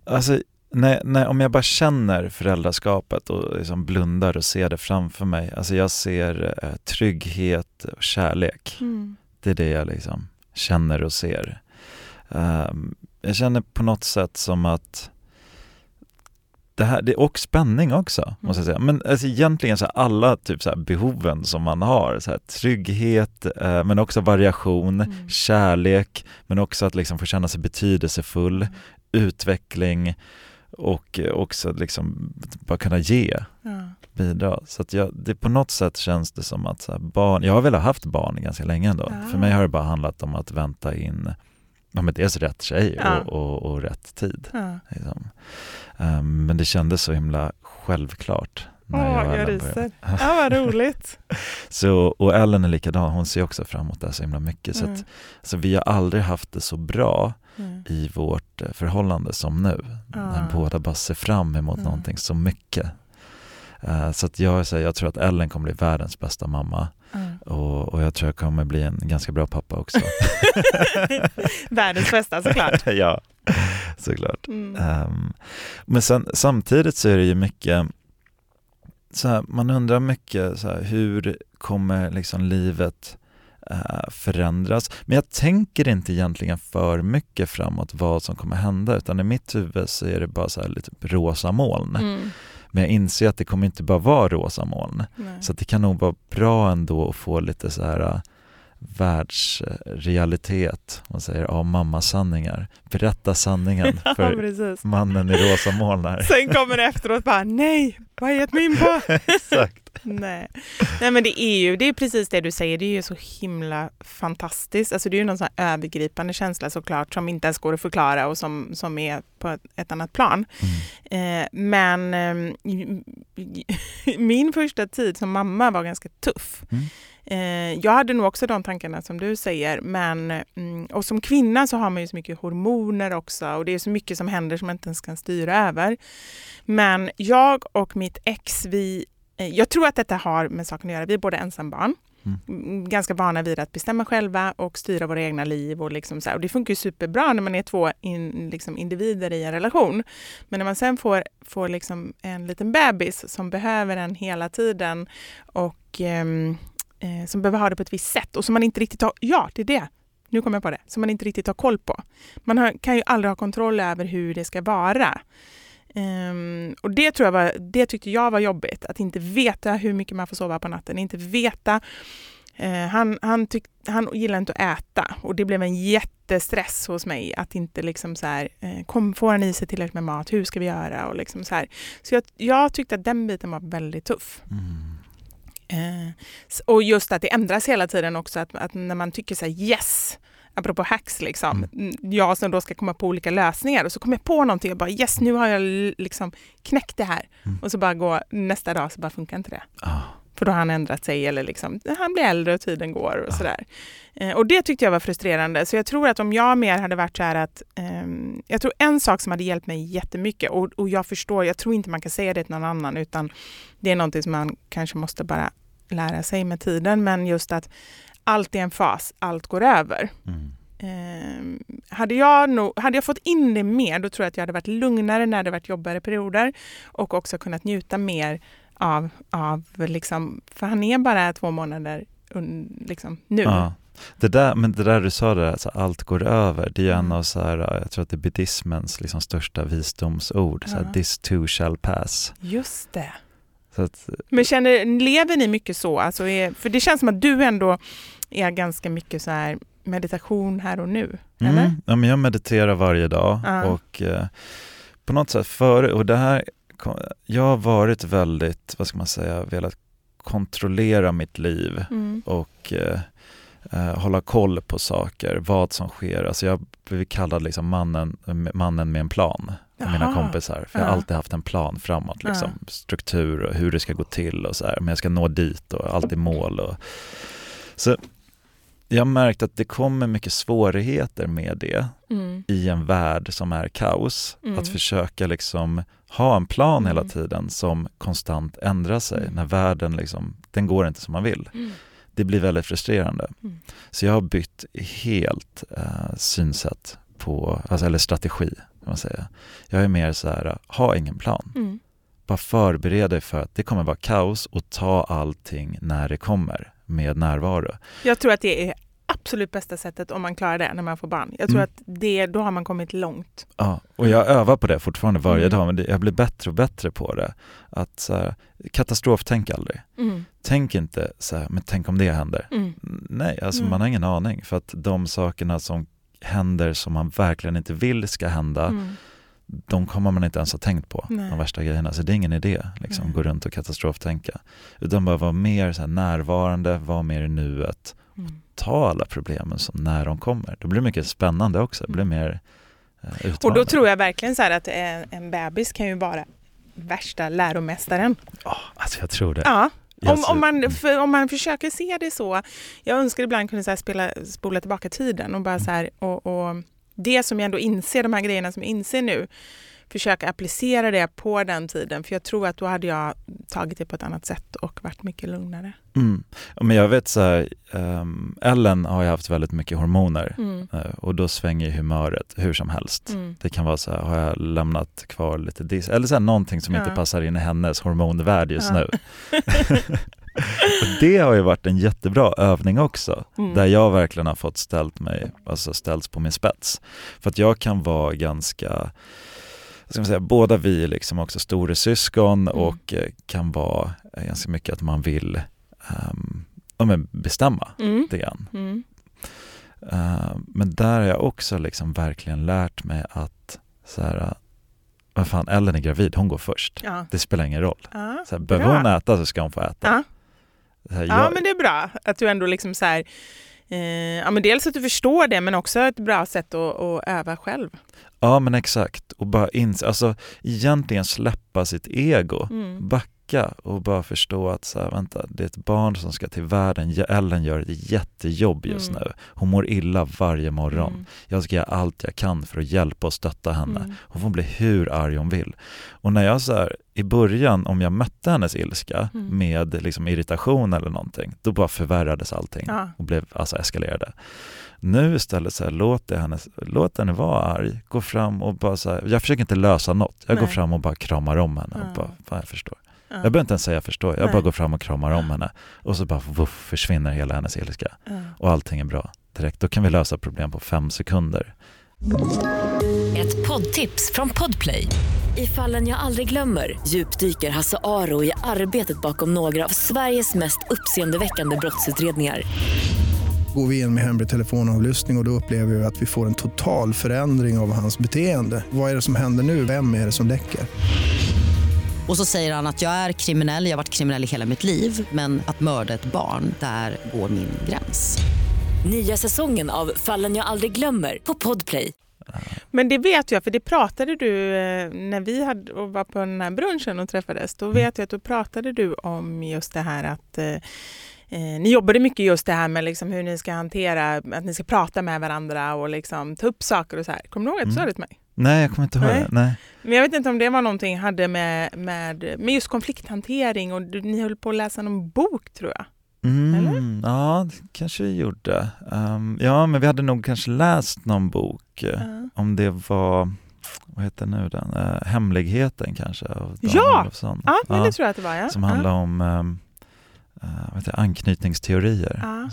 Alltså, när, när, om jag bara känner föräldraskapet och liksom blundar och ser det framför mig, alltså jag ser eh, trygghet och kärlek. Mm. Det är det jag liksom känner och ser. Um, jag känner på något sätt som att det här, det, och spänning också, mm. måste jag säga. Men alltså, egentligen så alla typ så behoven som man har, så här, trygghet, eh, men också variation, mm. kärlek, men också att liksom få känna sig betydelsefull, mm. utveckling och också liksom bara kunna ge, bidra. Så att jag, det på något sätt känns det som att så barn, jag har väl haft barn ganska länge ändå. För mig har det bara handlat om att vänta in ja, men dels rätt tjej ja. och, och, och, rätt tid. Ja. Liksom. Um, men det kändes så himla självklart. Åh, jag, jag ryser. Ja, vad roligt. så, och Ellen är likadan, hon ser också fram emot det så himla mycket. Mm. Så, att, så vi har aldrig haft det så bra mm. i vårt eh, förhållande som nu. När båda bara ser fram emot mm. någonting så mycket. Uh, så att jag, så jag tror att Ellen kommer bli världens bästa mamma. Mm. Och, och, jag tror jag kommer bli en ganska bra pappa också. Världens bästa såklart. ja, såklart. Mm. Um, men sen, samtidigt så är det ju mycket, så här, man undrar mycket så här, hur kommer liksom livet uh, förändras? Men jag tänker inte egentligen för mycket framåt vad som kommer hända utan i mitt huvud så är det bara så här lite rosa moln. Mm. Men jag inser att det kommer inte bara vara rosa moln. Nej. Så det kan nog vara bra ändå att få lite så här äh, världsrealitet, man säger av mammasanningar. Berätta sanningen för ja, mannen i rosa moln här. Sen kommer det efteråt bara, nej, vad har jag gett mig in på? Exakt. Nej. Nej men det är ju det är precis det du säger, det är ju så himla fantastiskt. Alltså det är ju någon sån övergripande känsla såklart som inte ens går att förklara och som, som är på ett, ett annat plan. Mm. Eh, men eh, min första tid som mamma var ganska tuff. Mm. Eh, jag hade nog också de tankarna som du säger, men mm, och som kvinna så har man ju så mycket hormoner också och det är så mycket som händer som man inte ens kan styra över. Men jag och mitt ex, vi Eh, jag tror att detta har med saken att göra. Vi är båda ensambarn. Mm. Ganska vana vid att bestämma själva och styra våra egna liv. Och, liksom så här. och Det funkar superbra när man är två in, liksom individer i en relation. Men när man sen får, får liksom en liten bebis som behöver en hela tiden och ehm, eh, som behöver ha det på ett visst sätt och som man inte riktigt har... Ja, det är det! Nu kommer jag på det. Som man inte riktigt har koll på. Man har, kan ju aldrig ha kontroll över hur det ska vara. Um, och det, tror jag var, det tyckte jag var jobbigt, att inte veta hur mycket man får sova på natten, inte veta Uh, han, han, tyck, han gillar inte att äta och det blev en jättestress hos mig att inte liksom så här, uh, kom, får han i sig tillräckligt med mat, hur ska vi göra? Och liksom så här. så jag, jag tyckte att den biten var väldigt tuff. Mm. Eh, och just att det ändras hela tiden också, att, att när man tycker så här yes, apropå hacks, liksom, mm. jag som då ska komma på olika lösningar och så kommer jag på någonting och bara yes, nu har jag liksom knäckt det här. Mm. Och så bara gå nästa dag så bara funkar inte det. Ah. För då har han ändrat sig eller liksom, han blir äldre och tiden går och ah. sådär. Eh, och det tyckte jag var frustrerande. Så jag tror att om jag mer hade varit så här att, eh, jag tror en sak som hade hjälpt mig jättemycket och, och jag förstår, jag tror inte man kan säga det till någon annan utan det är någonting som man kanske måste bara lära sig med tiden, men just att allt är en fas, allt går över. Mm. Eh, hade, jag nog, hade jag fått in det mer, då tror jag att jag hade varit lugnare när det varit jobbigare perioder och också kunnat njuta mer av, av liksom, för han är bara två månader liksom, nu. Ja. Det där, men det där du sa, där, alltså, allt går över, det är mm. en av så här, jag tror att det är buddhismens liksom, största visdomsord, ja. så här, this too shall pass. Just det. Att, men känner, lever ni mycket så? Alltså är, för det känns som att du ändå är ganska mycket så här meditation här och nu, mm, eller? Ja, men jag mediterar varje dag uh. och eh, på något sätt före, och det här, jag har varit väldigt, vad ska man säga, velat kontrollera mitt liv mm. och eh, eh, hålla koll på saker, vad som sker. Alltså jag blivit kallad liksom mannen, mannen med en plan av mina kompisar. För jag har alltid haft en plan framåt, liksom. struktur och hur det ska gå till och så här. Men jag ska nå dit och alltid mål. Och... Så jag har märkt att det kommer mycket svårigheter med det mm. i en värld som är kaos. Mm. Att försöka liksom ha en plan mm. hela tiden som konstant ändrar sig mm. när världen liksom, den går inte som man vill. Mm. Det blir väldigt frustrerande. Mm. Så jag har bytt helt uh, synsätt på, alltså, eller strategi kan man säga. Jag är mer så här, ha ingen plan. Mm. Bara förbered dig för att det kommer vara kaos och ta allting när det kommer med närvaro. Jag tror att det är absolut bästa sättet om man klarar det när man får barn. Jag tror mm. att det, då har man kommit långt. Ja, och jag övar på det fortfarande varje mm. dag, men det, jag blir bättre och bättre på det. Att så här, katastroftänk aldrig. Mm. Tänk inte så här, men tänk om det händer. Mm. Nej, alltså mm. man har ingen aning för att de sakerna som händer som man verkligen inte vill ska hända, mm. de kommer man inte ens ha tänkt på, Nej. de värsta grejerna. Så det är ingen idé, liksom, gå runt och katastroftänka. Utan bara vara mer så närvarande, vara mer i nuet, mm. Ta alla problemen som när de kommer. Då blir det mycket spännande också, det blir mm. mer eh, Och då tror jag verkligen så att en, en bebis kan ju vara värsta läromästaren. Oh, alltså jag tror det. Ja, om, om, man, för, om man försöker se det så. Jag önskar ibland kunna så spela, spola tillbaka tiden och bara så här, och, och, det som jag ändå inser, de här grejerna som jag inser nu, försöka applicera det på den tiden. För jag tror att då hade jag tagit det på ett annat sätt och varit mycket lugnare. Mm. Men jag vet så här, um, Ellen har ju haft väldigt mycket hormoner mm. uh, och då svänger humöret hur som helst. Mm. Det kan vara så här, har jag lämnat kvar lite dis eller så här, någonting som ja. inte passar in i hennes hormonvärld just ja. nu. det har ju varit en jättebra övning också, mm. där jag verkligen har fått ställt mig, alltså ställts på min spets. För att jag kan vara ganska ska man säga, båda vi är liksom också storesyskon mm. och eh, kan vara eh, ganska mycket att man vill um, bestämma mm. lite grann. Mm. Uh, men där har jag också liksom verkligen lärt mig att så här, vad fan, Ellen är gravid, hon går först. Ja. Det spelar ingen roll. Ja, så här, behöver hon äta så ska hon få äta. Ja. Här, jag... ja men det är bra att du ändå liksom så här, eh, ja men dels att du förstår det men också ett bra sätt att, att öva själv. Ja men exakt, och bara inse, alltså egentligen släppa sitt ego, mm. backa och bara förstå att så här, vänta, det är ett barn som ska till världen, Ellen gör ett jättejobb just mm. nu. Hon mår illa varje morgon. Mm. Jag ska göra allt jag kan för att hjälpa och stötta henne. Mm. Hon får bli hur arg hon vill. Och när jag så här, i början, om jag mötte hennes ilska mm. med liksom irritation eller någonting, då bara förvärrades allting ja. och blev, alltså eskalerade. Nu istället så här, låt, henne, låt henne vara arg, gå fram och bara så här, jag försöker inte lösa något, jag Nej. går fram och bara kramar om henne och bara, jag förstår. Ja. Jag behöver inte ens säga jag förstår, jag Nej. bara går fram och kramar om henne och så bara vuff, försvinner hela hennes ilska ja. och allting är bra direkt. Då kan vi lösa problem på fem sekunder. Ett poddtips från Podplay. I fallen jag aldrig glömmer djupdyker Hasse Aro i arbetet bakom några av Sveriges mest uppseendeväckande brottsutredningar. Går vi in med hemlig telefonavlyssning och, och då upplever vi att vi får en total förändring av hans beteende. Vad är det som händer nu? Vem är det som läcker? Och så säger han att jag är kriminell, jag har varit kriminell i hela mitt liv men att mörda ett barn, där går min gräns. Nya säsongen av Fallen jag aldrig glömmer på Podplay. Men det vet jag, för det pratade du eh, när vi hade, och var på den här brunchen och träffades. Då vet jag att då pratade du om just det här att eh, Eh, ni jobbade mycket just det här med liksom hur ni ska hantera, att ni ska prata med varandra och liksom ta upp saker och så här. Kommer du ihåg att du sa Mm. det till mig? Nej, jag kommer inte ihåg Nej. det. Nej. Men jag vet inte om det var någonting hade med, med, med just konflikthantering och du, ni höll på att läsa någon bok tror jag. Mm, ja, det kanske vi gjorde. Ehm, ja, men vi hade nog kanske läst någon bok. Ja. Om det var, vad heter nu den? Eh, Hemligheten kanske? Av Dan Ja! Olofsson. Ja, men det tror jag att det var. Ja. Som ja. handlar om um, vad heter anknytningsteorier. Ja.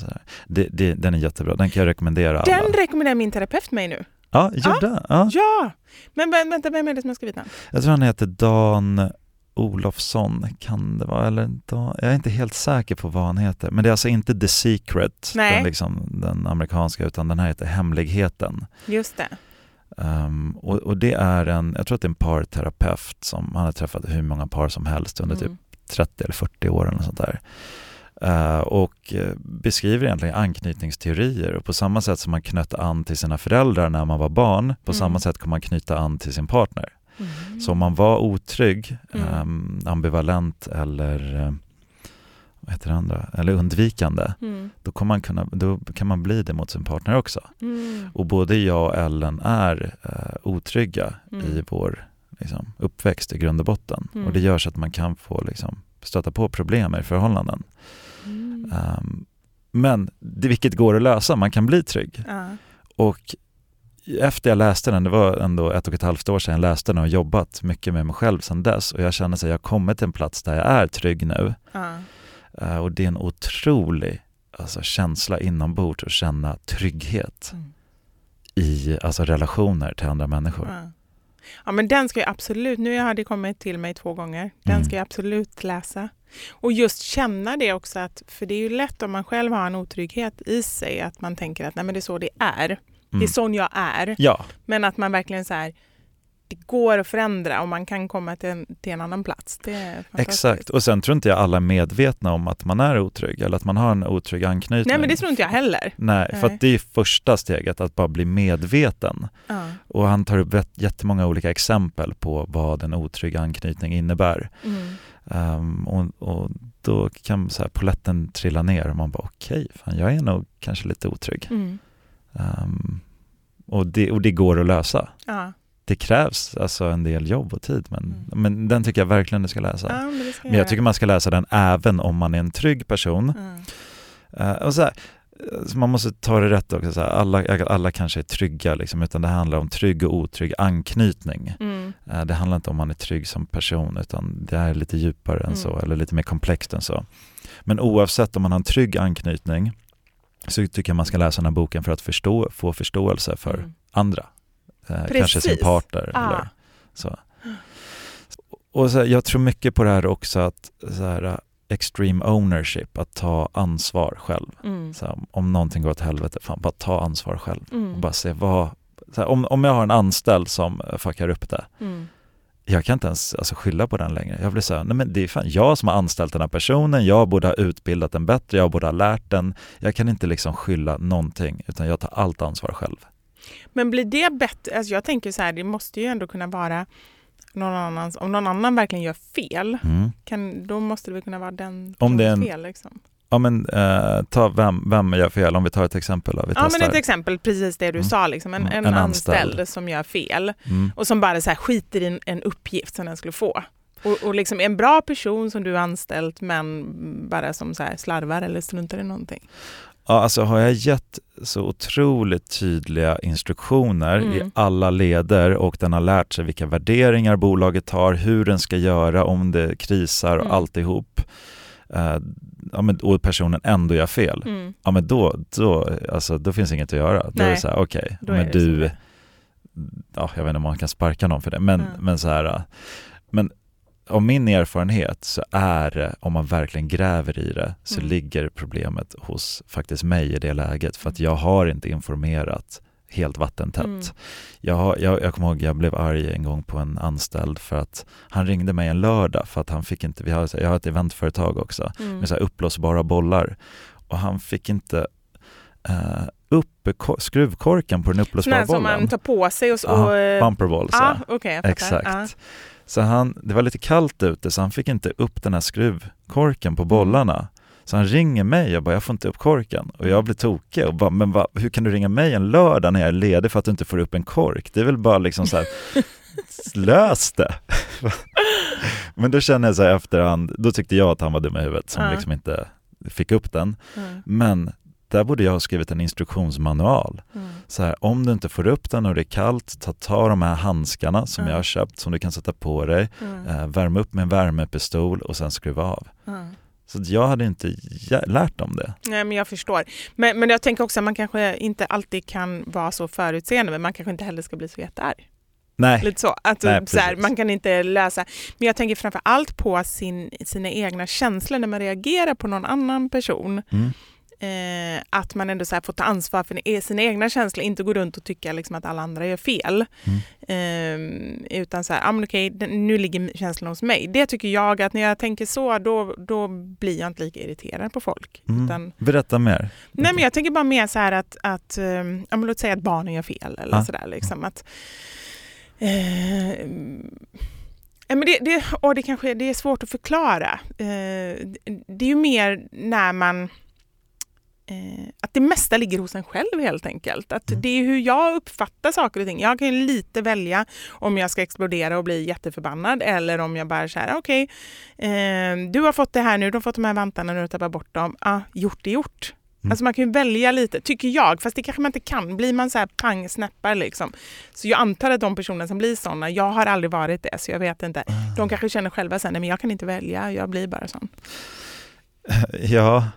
Det, det, den är jättebra, den kan jag rekommendera alla. Den rekommenderar min terapeut mig nu. Ja, gjorde? Ja. Ja! Men vä- vänta, vem är det som har skrivit den? Jag tror han heter Dan Olofsson, kan det vara? Eller Dan, jag är inte helt säker på vad han heter. Men det är alltså inte The Secret, Nej. den, liksom, den amerikanska, utan den här heter Hemligheten. Just det. Um, och, och det är en, jag tror att det är en parterapeut som han har träffat hur många par som helst under typ Mm. 30 eller 40 år eller sånt där. Eh, och eh, beskriver egentligen anknytningsteorier och på samma sätt som man knöt an till sina föräldrar när man var barn, på Mm. samma sätt kan man knyta an till sin partner. Mm. Så om man var otrygg, Mm. ehm, ambivalent eller eh, vad heter det andra? Eller undvikande, Mm. då, kan man kunna, då kan man bli det mot sin partner också. Mm. Och både jag och Ellen är eh, otrygga Mm. i vår liksom, uppväxt i grund och botten. Mm. Och det gör så att man kan få liksom, stöta på problem i förhållanden. Ehm, men det, vilket går att lösa, man kan bli trygg. Ja. Och efter jag läste den, det var ändå ett och ett halvt år sedan jag läste den och jobbat mycket med mig själv sedan dess och jag känner att jag har kommit till en plats där jag är trygg nu. Ja. Eh, och det är en otrolig alltså, känsla inombords att känna trygghet Mm. i alltså, relationer till andra människor. Ja. men den ska jag absolut, nu har det kommit till mig två gånger, den Mm. ska jag absolut läsa. Och just känna det också, att, för det är ju lätt om man själv har en otrygghet i sig, att man tänker att nej, men det är så det är. Det är Mm. sån jag är. Ja, Men att man verkligen så här, det går att förändra och man kan komma till en, till en annan plats. Exakt. Och sen tror inte jag alla är medvetna om att man är otrygg eller att man har en otrygg anknytning. Nej, men det tror inte jag heller. Nej, för Nej. att det är första steget, att bara bli medveten. Ja. Och han tar upp jättemånga olika exempel på vad en otrygg anknytning innebär. Mm. Ehm, och, och då kan så här, poletten trilla ner och man bara okej, fan, jag är nog kanske lite otrygg. Mm. Ehm, och, det, och det går att lösa. Ja. Det krävs alltså en del jobb och tid, men, Mm. men den tycker jag verkligen du ska läsa. ja, men ska Men jag göra. tycker man ska läsa den även om man är en trygg person. Ja. Eh, och så här, eh, så man måste ta det rätt också, så här, alla, alla kanske är trygga, liksom, utan det handlar om trygg och otrygg anknytning. Mm. Eh, det handlar inte om man är trygg som person, utan det är lite djupare än Mm. så, eller lite mer komplext än så. Men oavsett om man har en trygg anknytning, så tycker jag man ska läsa den här boken för att förstå, få förståelse för Mm. andra. Eh, kanske sin partner. Ah. Eller så. Och så här, jag tror mycket på det här också, att så här, eh, extreme ownership, att ta ansvar själv. Mm. Så här, om någonting går åt helvete, fan bara ta ansvar själv. Och Mm. bara se vad, om, om jag har en anställd som eh, fuckar upp det, Mm. jag kan inte ens alltså, skylla på den längre. Jag blir så här, nej men det är fan jag som har anställt den här personen, jag borde ha utbildat den bättre, jag borde ha lärt den. Jag kan inte liksom skylla någonting, utan jag tar allt ansvar själv. Men blir det bättre? Alltså jag tänker så här, det måste ju ändå kunna vara någon annans, om någon annan verkligen gör fel, Mm. kan, då måste det väl kunna vara den Om det är en- fel. Liksom. Ja men eh, ta vem, vem gör fel, om vi tar ett exempel då, vi Ja testar. men ett exempel, precis det du Mm. sa, liksom. en, Mm, en, en anställd. anställd. som gör fel Mm. och som bara så här skiter i en, uppgift som den skulle få. Och, och liksom en bra person som du har anställt men bara som så här slarvar eller struntar i någonting. Ja, alltså har jag gett så otroligt tydliga instruktioner i Mm. alla leder och den har lärt sig vilka värderingar bolaget har, hur den ska göra om det krisar och Mm. alltihop. Eh, ja, men, och personen ändå gör fel. Mm. Ja men då, då, alltså, då finns inget att göra. Då är det Nej, så här, okej, är men du, ja, jag vet inte om man kan sparka någon för det, men, men så här, men av min erfarenhet så är det, om man verkligen gräver i det, så Mm. ligger problemet hos faktiskt mig i det läget, för att jag har inte informerat helt vattentätt. Mm. Jag, jag, jag kommer ihåg jag blev arg en gång på en anställd för att han ringde mig en lördag för att han fick inte, vi har, jag har ett eventföretag också, Mm. med så här uppblåsbara bollar och han fick inte eh, upp ko- skruvkorken på den uppblåsbara här som bollen. man tar på sig och så... Och, eh, Bumperballs, ah, fattar. Exakt. Ah. Så han, det var lite kallt ute så han fick inte upp den här skruvkorken på bollarna. Så han ringer mig och bara, jag får inte upp korken. Och jag blir tokig och bara, men va, hur kan du ringa mig en lördag när jag är ledig för att du inte får upp en kork? Det är väl bara liksom så här, lös det! men då känner jag så här efterhand, då tyckte jag att han var dum i huvudet som Ja. liksom inte fick upp den. Mm. Men där borde jag ha skrivit en instruktionsmanual. Mm. Så här, om du inte får upp den och det är kallt, ta, ta de här handskarna som Mm. jag har köpt som du kan sätta på dig, Mm. eh, värma upp med en värmepistol och sen skruva av. Mm. Så jag hade inte lärt dem det. Nej, men jag förstår. Men, men jag tänker också att man kanske inte alltid kan vara så förutseende, men man kanske inte heller ska bli så jättearg. Nej, Lite så. Att, Nej, så här, man kan inte lösa... Men jag tänker framför allt på sin, sina egna känslor när man reagerar på någon annan person. mm. Eh, att man ändå så får ta ansvar för e- sina egna känslor, inte gå runt och tycka liksom att alla andra gör fel. Mm. Eh, utan så här, ah, men okej, nu ligger känslan hos mig. Det tycker jag att när jag tänker så, då, då blir jag inte lika irriterad på folk. Mm. Utan, berätta mer. nej men jag tänker bara mer så här att, att eh, ja, låt säga att barnen gör fel eller Ja. sådär liksom att eh, men det, det, och det, kanske, det är svårt att förklara. Eh, det är ju mer när man... Eh, att det mesta ligger hos en själv helt enkelt. Att Mm. Det är hur jag uppfattar saker och ting. Jag kan ju lite välja om jag ska explodera och bli jätteförbannad eller om jag bara säger okej, eh, du har fått det här nu, du har fått de här vantarna nu, du tappar bort dem. Ah, gjort är gjort. Mm. Alltså man kan ju välja lite, tycker jag, fast det kanske man inte kan. Blir man så här pang snäppar liksom. Så jag antar att de personer som blir sådana, jag har aldrig varit det så jag vet inte. De kanske känner själva sen, nej men jag kan inte välja, jag blir bara sån. Ja,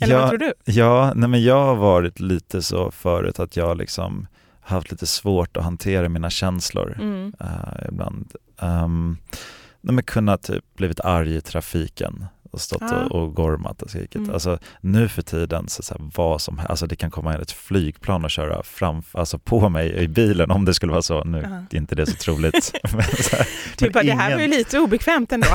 Eller ja, vad tror du? Ja, nej men jag har varit lite så förut att jag liksom haft lite svårt att hantera mina känslor Mm. eh, ibland. Um, nej men kunnat typ blivit arg i trafiken och stått Ja. och, och gormat och skrikit. Mm. Alltså nu för tiden, så, så här, vad som alltså det kan komma ett flygplan och köra framför, alltså på mig i bilen om det skulle vara så. Nu Ja. är inte det så troligt. men, så här, Typ men att det här var ju lite obekvämt ändå.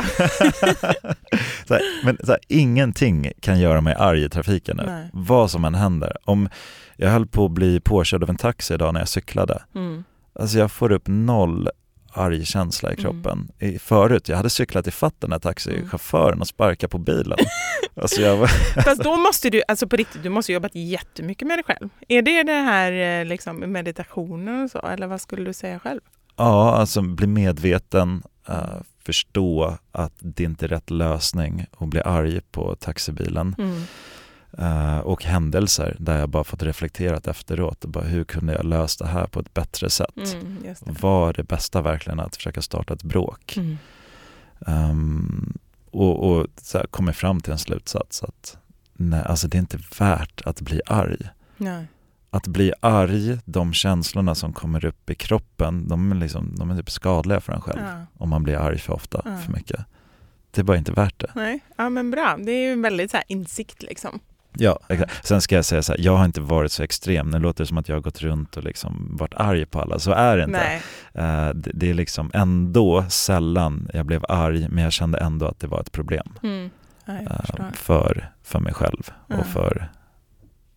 så här, men så här, ingenting kan göra mig arg i trafiken nu. Nej. Vad som än händer. Om jag höll på att bli påkörd av en taxi idag när jag cyklade. Mm. Alltså jag får upp noll arg känsla i Mm. kroppen. I, förut, jag hade cyklat ifatt den här taxichauffören och sparkat på bilen. alltså jag var, Fast då måste du, alltså på riktigt, du måste jobbat jättemycket med dig själv. Är det det här eh, liksom, meditationen och så, eller vad skulle du säga själv? ja, alltså bli medveten, eh, förstå att det inte är rätt lösning att bli arg på taxibilen. Mm. Eh, och händelser där jag bara fått reflekterat efteråt. Bara, hur kunde jag lösa det här på ett bättre sätt? Mm, det. Var det bästa verkligen att försöka starta ett bråk? Mm. Ehm, och och så här, kommer fram till en slutsats att nej, alltså det är inte värt att bli arg. Nej. Att bli arg, de känslorna som kommer upp i kroppen, de är, liksom, de är typ skadliga för en själv. Ja. Om man blir arg för ofta, Ja. för mycket. Det är bara inte värt det. Nej, ja men bra. Det är ju väldigt så insikt liksom. Ja, exakt. Sen ska jag säga så här, jag har inte varit så extrem. Nu låter det som att jag har gått runt och liksom varit arg på alla. Så är det inte. Nej. Eh, det, det är liksom ändå sällan jag blev arg, men jag kände ändå att det var ett problem. Mm. Ja, eh, för, för mig själv Ja. och för,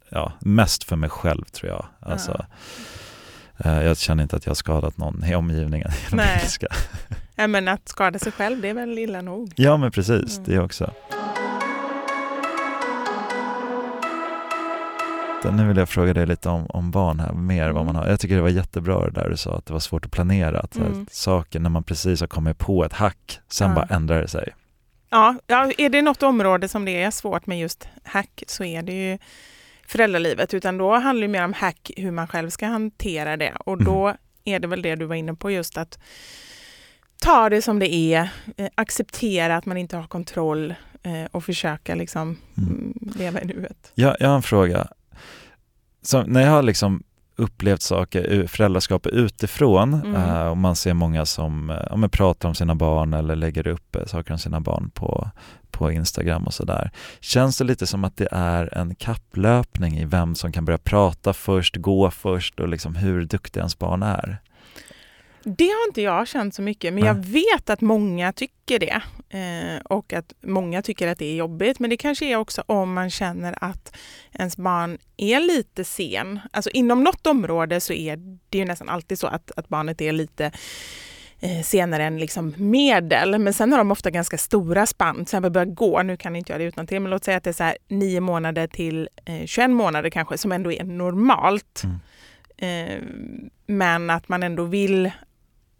ja, mest för mig själv tror jag. Alltså, eh, jag känner inte att jag har skadat någon i omgivningen genom Nej. ilska. Ja, men att skada sig själv, det är väl illa nog. Ja men precis, Mm. det också. Så Nu vill jag fråga dig lite om, om barn här, mer vad man har. Jag tycker det var jättebra det där du sa, att det var svårt att planera. Att Mm. att saker, när man precis har kommit på ett hack, sen Ja. bara ändrar det sig. Ja, ja, är det något område som det är svårt med just hack så är det ju föräldralivet. Utan då handlar det mer om hack, hur man själv ska hantera det. Och då är det väl det du var inne på, just att ta det som det är, eh, acceptera att man inte har kontroll eh, och försöka liksom Mm. mm, leva i nuet. Jag, jag har en fråga. Så när jag har liksom upplevt saker, föräldraskap utifrån Mm. eh, och man ser många som eh, ja, men pratar om sina barn eller lägger upp eh, saker om sina barn på, på Instagram och sådär. Känns det lite som att det är en kapplöpning i vem som kan börja prata först, gå först och liksom hur duktiga ens barn är? Det har inte jag känt så mycket, men Nej. jag vet att många tycker det. Eh, och att många tycker att det är jobbigt. Men det kanske är också om man känner att ens barn är lite sen. Alltså inom något område så är det ju nästan alltid så att, att barnet är lite eh, senare än liksom medel. Men sen har de ofta ganska stora spann. Till exempel börjar gå, nu kan inte jag det utan till, men låt säga att det är så här 9 månader till eh, 21 månader kanske, som ändå är normalt. Mm. Eh, men att man ändå vill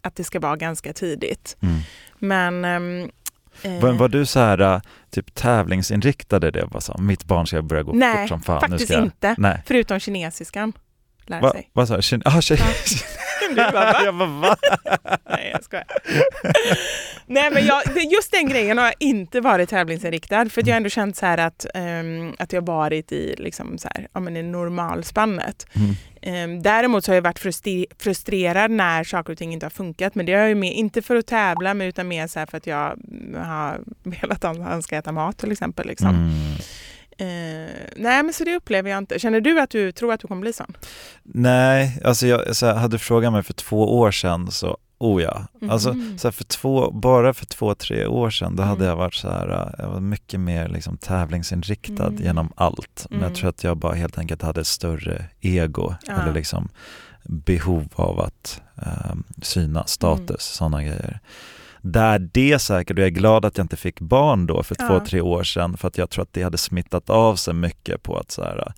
att det ska vara ganska tidigt. Mm. Men... eh, Var, var du så här äh, typ tävlingsinriktad i det? Bara så, mitt barn ska börja gå Nej, fort som fan. nu faktiskt inte. Nej. Förutom kinesiskan. Lära Va, sig. vad sa du? Ah. Du bara, va? jag bara, va? Nej, jag skojar. Nej, men jag, just den grejen har jag inte varit tävlingsinriktad. För jag har ändå känt så här att, ehm, att jag varit i, liksom så här, ja, men i normalspannet. Mm. Ehm, däremot så har jag varit frustrerad när saker och ting inte har funkat. Men det har jag ju med, inte för att tävla, men utan mer så för att jag mm, har velat att han ska äta mat till exempel. Liksom. Mm. Eh, nej, men så det upplever jag inte. Känner du att du tror att du kommer bli sån? Nej, alltså jag så hade du frågat mig för två år sedan så Oh ja, alltså Mhm. så för två, bara för två, tre år sedan då hade Mm. jag varit så här, äh, jag var mycket mer liksom tävlingsinriktad Mm. genom allt. Men Mm. jag tror att jag bara helt enkelt hade ett större ego Ja. eller liksom behov av att um, synas, status, Mm. sådana grejer. Där det säkert, och jag är glad att jag inte fick barn då för Ja. två, tre år sedan för att jag tror att det hade smittat av sig mycket på att så här,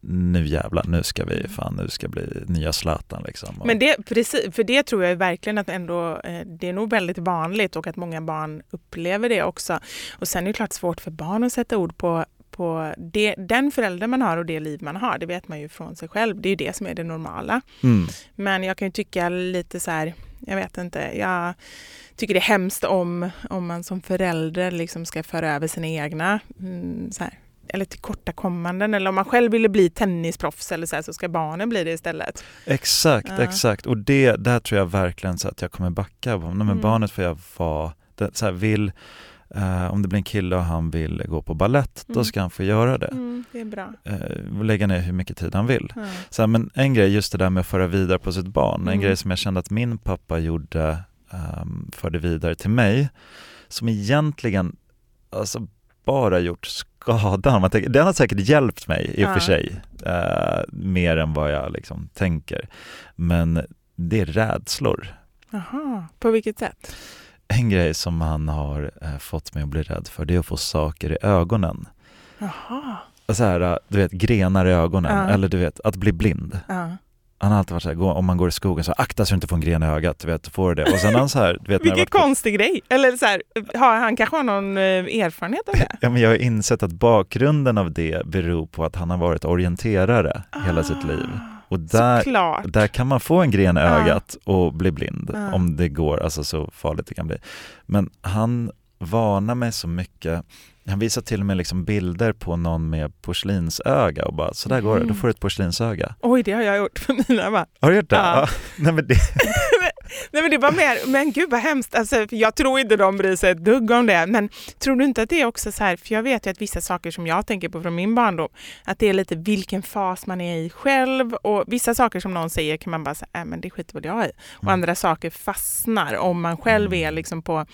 nu jävlar, nu ska vi, fan nu ska bli nya Zlatan liksom. Men det, precis, för det tror jag verkligen att ändå, eh, det är nog väldigt vanligt och att många barn upplever det också. Och sen är det klart svårt för barn att sätta ord på, på det, den förälder man har och det liv man har. Det vet man ju från sig själv. Det är ju det som är det normala. mm. Men jag kan ju tycka lite så här, jag vet inte, jag tycker det är hemskt om, om man som förälder liksom ska föra över sina egna mm, så här, eller tillkortakommanden eller om man själv ville bli tennisproffs eller så, här, så ska barnen bli det istället. Exakt, Ja. exakt. Och det, där tror jag verkligen så att jag kommer backa. Nej, men Mm. Barnet får jag vara, det, så här, vill, eh, om det blir en kille och han vill gå på ballett, då Mm. ska han få göra det. Mm, det är bra. Eh, lägga ner hur mycket tid han vill. Ja. Så här, men en grej, just det där med att föra vidare på sitt barn, en Mm. grej som jag kände att min pappa gjorde, um, förde vidare till mig, som egentligen alltså, bara gjort skada. Man tänker, den har säkert hjälpt mig i och för Ja. sig, eh, mer än vad jag liksom tänker. Men det är rädslor. Jaha, på vilket sätt? En grej som han har eh, fått mig att bli rädd för, det är att få saker i ögonen. Jaha. Så här, eh, du vet, grenar i ögonen, Ja. eller du vet, att bli blind. Ja. Han har alltid varit så här, om man går i skogen så akta så du inte får en gren i ögat, du vet, får det. Och sen han så här, vet, Vilken varit konstig grej. Eller så här, har, han kanske har någon eh, erfarenhet av det? Ja, men jag har insett att bakgrunden av det beror på att han har varit orienterare hela sitt liv. Och där, Såklart. där kan man få en gren i Ja. ögat och bli blind, Ja. om det går, alltså så farligt det kan bli. Men han varnar mig så mycket, han visar till och med liksom bilder på någon med porslinsöga och bara, så där går det, då Mm. får du ett porslinsöga. Oj, det har jag gjort för mina barn. Har du gjort det? Ja. Ja. Nej, men det Nej men det var mer, men gud vad hemskt. Alltså, jag tror inte de bryr sig ett dugg om det. Men tror du inte att det är också så här, för jag vet ju att vissa saker som jag tänker på från min barndom, att det är lite vilken fas man är i själv och vissa saker som någon säger kan man bara säga, äh, men det skiter väl jag i. Och Mm. andra saker fastnar om man själv är liksom på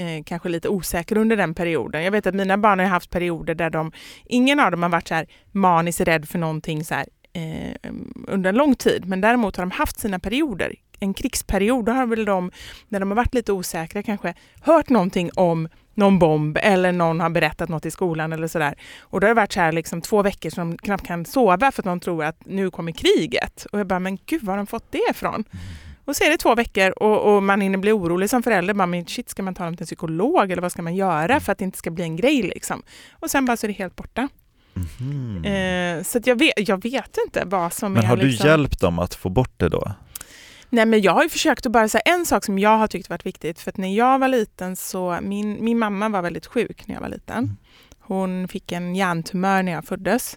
eh, kanske lite osäker under den perioden. Jag vet att mina barn har haft perioder där de, ingen av dem har varit så här maniskt rädd för någonting så här, eh, under en lång tid. Men däremot har de haft sina perioder. En krigsperiod, då har väl de, när de har varit lite osäkra kanske, hört någonting om någon bomb eller någon har berättat något i skolan eller sådär. Och då har det varit så här liksom två veckor som de knappt kan sova för att de tror att nu kommer kriget. Och jag bara, men gud var har de fått det ifrån? Mm. Och så är det två veckor och, och man hinner bli orolig som förälder. Bara, men shit, ska man ta dem till en psykolog eller vad ska man göra för att det inte ska bli en grej? Liksom? Och sen bara så är det helt borta. Mhm. Eh, så jag, vet, jag vet inte vad som Men är... har du liksom... hjälpt dem att få bort det då? Nej, men jag har försökt att bara säga en sak som jag har tyckt varit viktigt. För att när jag var liten så, min, min mamma var väldigt sjuk när jag var liten. Mm. Hon fick en hjärntumör när jag föddes.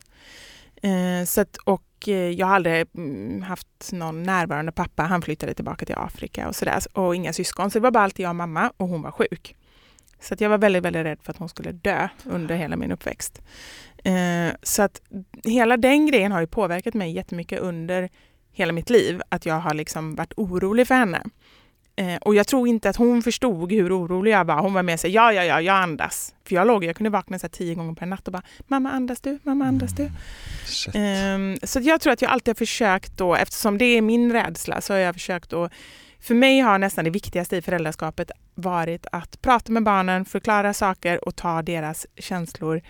Eh, så att, och Eh, jag har aldrig mm, haft någon närvarande pappa. Han flyttade tillbaka till Afrika och sådär. Och inga syskon. Så det var bara alltid jag och mamma och hon var sjuk. Så att jag var väldigt, väldigt rädd för att hon skulle dö under hela min uppväxt. Eh, så att hela den grejen har ju påverkat mig jättemycket under hela mitt liv. Att jag har liksom varit orolig för henne. Eh, och jag tror inte att hon förstod hur orolig jag var. Hon var med sig, ja, ja, ja, jag andas. För jag låg, jag kunde vakna så tio gånger per natt och bara, mamma andas du, mamma andas du. Mm. så jag tror att jag alltid har försökt då, eftersom det är min rädsla, så har jag försökt att för mig har nästan det viktigaste i föräldraskapet varit att prata med barnen, förklara saker och ta deras känslor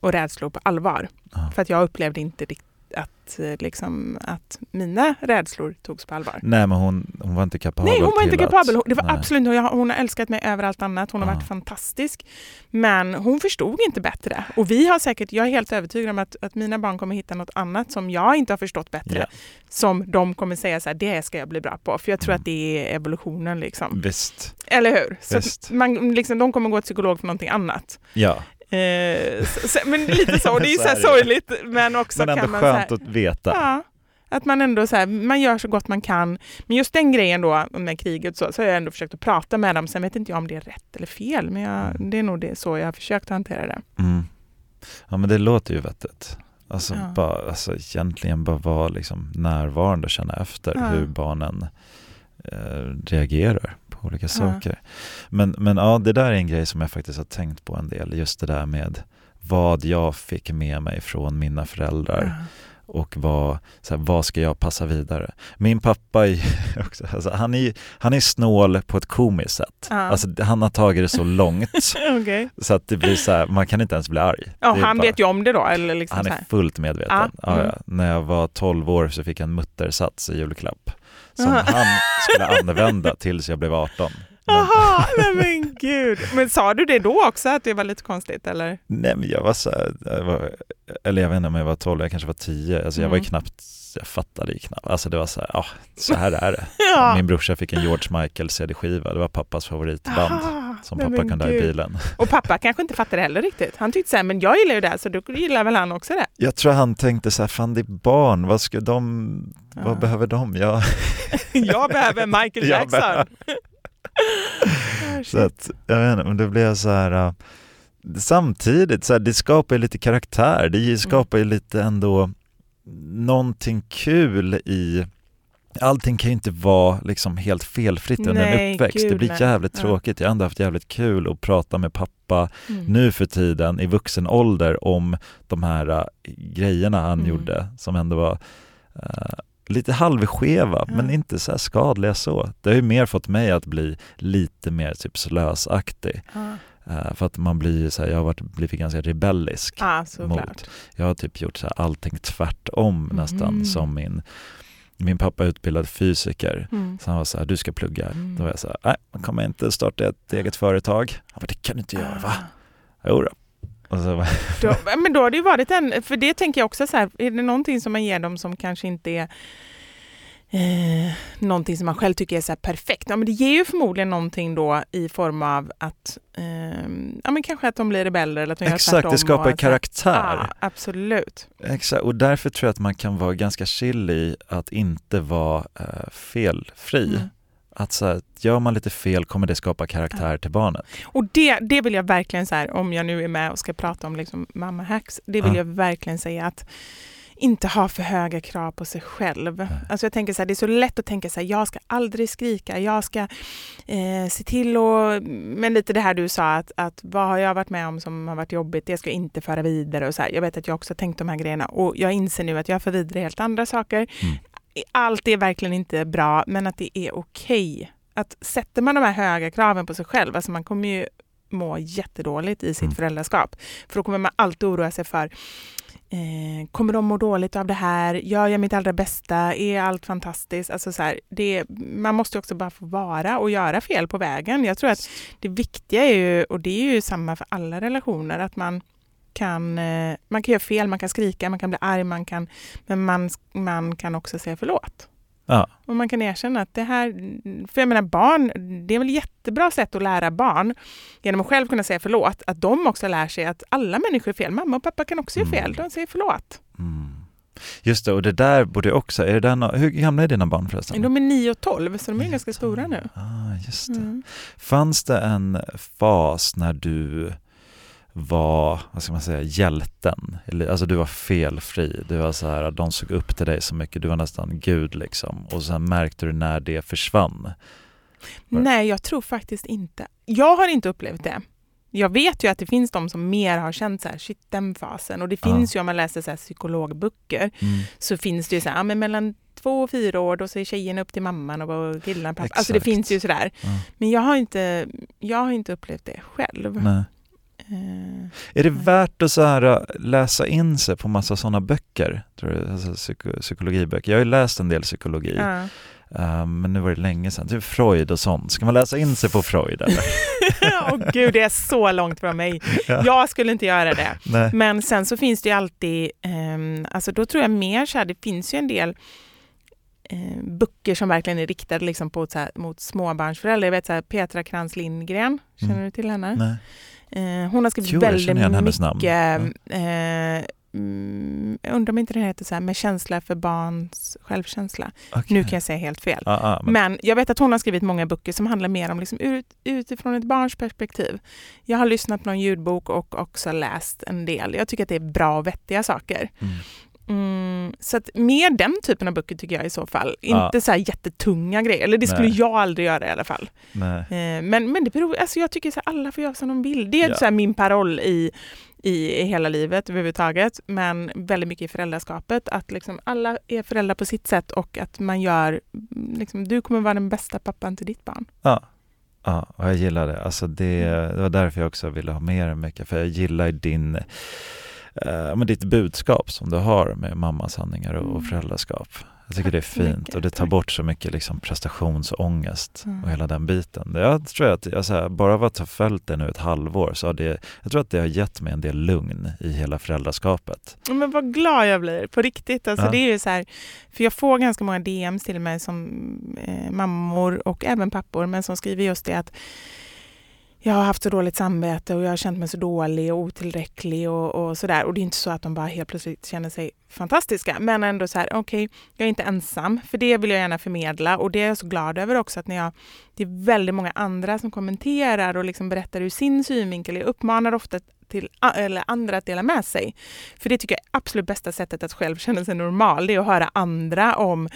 och rädslor på allvar. Ja. För att jag upplevde inte riktigt att, eh, liksom, att mina rädslor togs på allvar. Nej, men hon, hon var inte kapabel Nej, hon var inte kapabel. Att, det var absolut, hon, hon har älskat mig över allt annat. Hon har ja. varit fantastisk. Men hon förstod inte bättre. Och vi har säkert, jag är helt övertygad om att, att mina barn kommer hitta något annat som jag inte har förstått bättre. Ja. Som de kommer säga så här, det ska jag bli bra på. För jag tror mm. att det är evolutionen. Liksom. Visst. Eller hur? Så man, liksom, de kommer gå till psykolog för någonting annat. Ja. Eh, så, men lite så, det är ju så, så sorgligt men också men ändå kan man skönt här, att veta. Ja, att man ändå så här, man gör så gott man kan. Men just den grejen då med kriget så, så har jag ändå försökt att prata med dem. Sen vet inte jag om det är rätt eller fel, men jag, mm. det är nog det, så jag har försökt att hantera det. Mm. Ja men det låter ju vettigt. Alltså, ja. bara, alltså egentligen bara vara liksom närvarande och känna efter ja. hur barnen eh, reagerar olika saker. Men, men ja, det där är en grej som jag faktiskt har tänkt på en del, just det där med vad jag fick med mig från mina föräldrar och vad, så här, vad ska jag passa vidare? Min pappa är också, alltså, han, är, han är snål på ett komiskt sätt. Uh. Alltså, han har tagit det så långt okay. så att det blir så här, man kan inte ens bli arg. Oh, han bara, vet ju om det då? Eller liksom han är fullt medveten. Uh. Ja, ja. När jag var 12 år så fick jag en muttersats i julklapp som han skulle använda tills jag blev 18. Jaha, men, men gud. Men sa du det då också att det var lite konstigt eller? Nej men jag var så här, jag var, eller jag vet inte om jag var 12, jag kanske var 10, alltså jag var ju mm. knappt jag fattade ju knappt. Alltså det var så här, ja, så här är det. ja. Min brorsa fick en George Michael CD-skiva, det var pappas favoritband ah, som pappa kunde ha i bilen. Och pappa kanske inte fattade det heller riktigt. Han tyckte så här, men jag gillar ju det, så då gillar väl han också det. Jag tror han tänkte så här, fan det är barn, vad ska de, ja. vad behöver de? Jag, jag behöver Michael Jackson. så att, jag vet inte, men då blev så här, uh, samtidigt, så här, det skapar ju lite karaktär, det mm. skapar ju lite ändå någonting kul i Allting kan ju inte vara liksom helt felfritt under en uppväxt. Gud, det blir jävligt nej. tråkigt. Jag har ändå haft jävligt kul att prata med pappa mm. nu för tiden i vuxen ålder om de här uh, grejerna han mm. gjorde som ändå var uh, lite halvskeva mm. men inte så skadliga så. Det har ju mer fått mig att bli lite mer typ slösaktig. Uh, för att man blir så här, jag har varit, blivit ganska rebellisk ah, mot. Jag har typ gjort så här, allting tvärtom mm. nästan som min min pappa är utbildad fysiker, mm. så han var så här, du ska plugga. Mm. Då var jag så här, nej, man kommer inte starta ett eget företag. Han bara, det kan du inte göra va? Ah. Jo då. Så... då, men då har det ju varit en, för det tänker jag också så här, är det någonting som man ger dem som kanske inte är eh, någonting som man själv tycker är så perfekt. Ja, men det ger ju förmodligen någonting då i form av att eh, ja, men kanske att de blir rebeller eller att de Exakt, det skapar och, karaktär. Ja, absolut. Exakt, och därför tror jag att man kan vara ganska chill i att inte vara eh, felfri. Mm. Att så här, gör man lite fel kommer det skapa karaktär ja. till barnet. Och det, det vill jag verkligen, så här, om jag nu är med och ska prata om liksom mamma hacks, det vill ja. jag verkligen säga att inte ha för höga krav på sig själv. Alltså jag tänker så här, det är så lätt att tänka så här, jag ska aldrig skrika, jag ska eh, se till och... Men lite det här du sa, att, att vad har jag varit med om som har varit jobbigt, det ska jag inte föra vidare. Och så här. Jag vet att jag också tänkt de här grejerna och jag inser nu att jag för vidare helt andra saker. Mm. Allt är verkligen inte bra, men att det är okej. Okay. Att sätter man de här höga kraven på sig själv, alltså man kommer ju må jättedåligt i sitt mm. föräldraskap. För då kommer man alltid oroa sig för Eh, kommer de må dåligt av det här? Gör jag mitt allra bästa? Är allt fantastiskt? Alltså så här, det, man måste också bara få vara och göra fel på vägen. Jag tror att det viktiga är ju, och det är ju samma för alla relationer, att man kan, eh, man kan göra fel, man kan skrika, man kan bli arg, man kan, men man, man kan också säga förlåt. Ja. Och man kan erkänna att det här, för jag menar barn, det är väl jättebra sätt att lära barn, genom att själv kunna säga förlåt, att de också lär sig att alla människor är fel. Mamma och pappa kan också mm. göra fel, de säger förlåt. Mm. Just det, och det där borde också, är det där no hur gamla är dina barn förresten? De är 9 och 12 så de är ganska stora nu. Ah, just det. Mm. Fanns det en fas när du var, vad ska man säga, hjälten? Alltså du var felfri, du var så här, de såg upp till dig så mycket, du var nästan gud liksom. Och sen märkte du när det försvann. Nej, jag tror faktiskt inte. Jag har inte upplevt det. Jag vet ju att det finns de som mer har känt så här, shit den fasen. Och det finns ju om man läser så här psykologböcker Mm. så finns det ju så här, ja, men mellan två och fyra år då ser tjejen upp till mamman och killen pappa. Alltså det Exakt. finns ju sådär. Ja. Men jag har inte, jag har inte upplevt det själv. Nej. Eh, Är det värt att så här, äh, läsa in sig på massa sådana böcker? Tror du? Alltså, psyko psykologiböcker. Jag har ju läst en del psykologi, ja. äh, men nu var det länge sedan. Typ Freud och sånt. Ska man läsa in sig på Freud eller? Åh gud, det är så långt från mig. Ja. Jag skulle inte göra det. Nej. Men sen så finns det ju alltid, ehm, alltså då tror jag mer så här, det finns ju en del eh, böcker som verkligen är riktade liksom på, så här, mot småbarnsföräldrar. Jag vet så här, Petra Krantz Lindgren, känner Mm. du till henne? Nej. Eh, hon har skrivit Jo, väldigt hennes namn. mycket, eh, mm, jag undrar om inte den heter så här, med känsla för barns självkänsla. Okej. Nu kan jag säga helt fel. Ah, ah, men, Men jag vet att hon har skrivit många böcker som handlar mer om liksom ut, utifrån ett barns perspektiv. Jag har lyssnat på någon ljudbok och också läst en del. Jag tycker att det är bra och vettiga saker. mm. Mm, så att mer den typen av böcker tycker jag i så fall. Ja. Inte så här jättetunga grejer, eller det skulle Nej. jag aldrig göra i alla fall. Eh, men, men det beror, alltså jag tycker så här, alla får göra som de vill. Det är Ja. så min paroll i, i, i hela livet överhuvudtaget, men väldigt mycket i föräldraskapet. Att liksom alla är föräldrar på sitt sätt och att man gör, mm, liksom, du kommer vara den bästa pappan till ditt barn. Ja. Ja, och jag gillar det. Alltså det, det var därför jag också ville ha med det mycket, för jag gillar din, eh, men ditt budskap som du har med mammasanningar och, och Mm. föräldraskap. Jag tycker Tack det är fint mycket. och det tar Tack. bort så mycket liksom prestationsångest Mm. och hela den biten. Jag tror att, jag, så här, bara av att ha följt det nu ett halvår så har det, jag tror att det har gett mig en del lugn i hela föräldraskapet. Men vad glad jag blir, på riktigt. Alltså, Ja. det är ju så här, för jag får ganska många DMs till mig som eh, mammor och även pappor, men som skriver just det att jag har haft så dåligt samvete och jag har känt mig så dålig och otillräcklig och, och sådär. Och det är inte så att de bara helt plötsligt känner sig fantastiska, men ändå så här, okej, jag är inte ensam, för det vill jag gärna förmedla och det är jag så glad över också att när jag, det är väldigt många andra som kommenterar och liksom berättar ur sin synvinkel. Jag uppmanar ofta till eller andra att dela med sig. För det tycker jag är absolut bästa sättet att själv känna sig normal, det är att höra andra om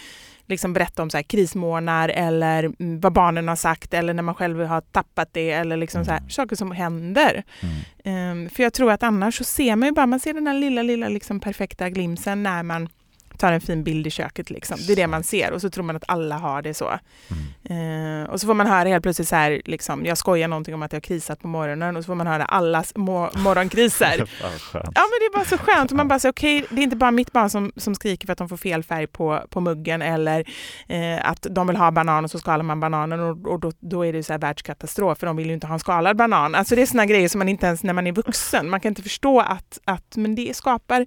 liksom berätta om så här krismånar eller mm, vad barnen har sagt eller när man själv har tappat det eller liksom så här, Mm. saker som händer. Mm. Ehm, för jag tror att annars så ser man ju bara, man ser den här lilla, lilla liksom perfekta glimsen när man tar en fin bild i köket. Liksom. Det är det man ser och så tror man att alla har det så. Mm. Eh, och så får man höra helt plötsligt så här, liksom, jag skojar någonting om att jag har krisat på morgonen och så får man höra allas mo- morgonkriser. Ja men det är bara så skönt. Och man bara säger okej, det är inte bara mitt barn som, som skriker för att de får fel färg på, på muggen eller eh, att de vill ha banan och så skalar man bananen och, och då, då är det så här världskatastrof för de vill ju inte ha en skalad banan. Alltså det är såna grejer som man inte ens när man är vuxen, man kan inte förstå att, att men det skapar,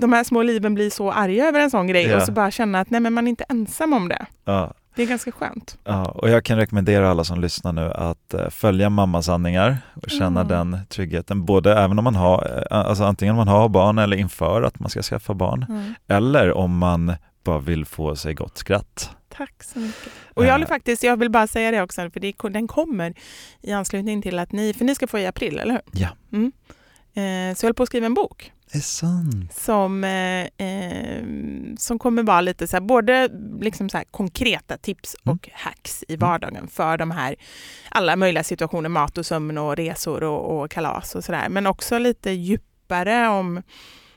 de här små liven blir så arga över en sån grej Ja. och så bara känna att nej men man är inte ensam om det. Ja. Det är ganska skönt. Ja, och jag kan rekommendera alla som lyssnar nu att eh, följa mammasanningar och känna Mm. den tryggheten, både även om man har, eh, alltså antingen om man har barn eller inför att man ska skaffa barn, Mm. eller om man bara vill få sig gott skratt. Tack så mycket. Och jag, Eh. vill faktiskt, jag vill bara säga det också, för det, den kommer i anslutning till att ni, för ni ska få i april, eller hur? Ja. Mm. Eh, så jag håller på att skriva en bok som, eh, eh, som kommer vara lite så här, både liksom så här konkreta tips Mm. och hacks i vardagen för de här alla möjliga situationer, mat och sömn och resor och, och kalas och sådär. Men också lite djupare om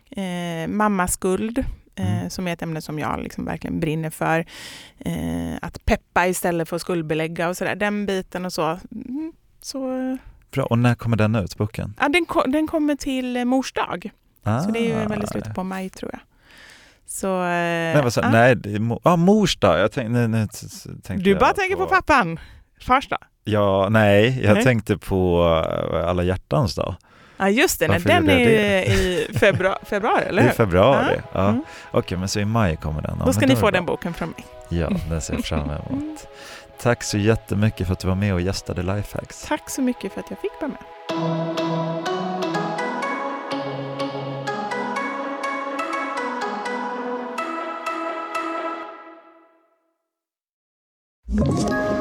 eh, mammaskuld, eh, Mm. som är ett ämne som jag liksom verkligen brinner för. Eh, att peppa istället för att skuldbelägga och sådär, den biten och så. Mm, så Bra, och när kommer den ut, boken? ja, den, ko- den kommer till eh, mors dag. Ah. Så det är ju väl i slutet på maj tror jag. Så, eh, Nej, vad sa, ja. nej, det är mo- ah, mors dag. Jag tänkte, nu, nu tänkte Du jag bara tänker på pappan. Fars dag. Ja, nej, jag Nej. tänkte på eh, alla hjärtans dag. Ja just det, nej, den jag är i februari, februari eller I hur? februari. Ja. Ja. Mm. Okej, men så i maj kommer den. Ja, Då ska ni är få det den boken från mig. Ja, den ser jag fram emot. Tack så jättemycket för att du var med och gästade Lifehacks. Tack så mycket för att jag fick vara med. you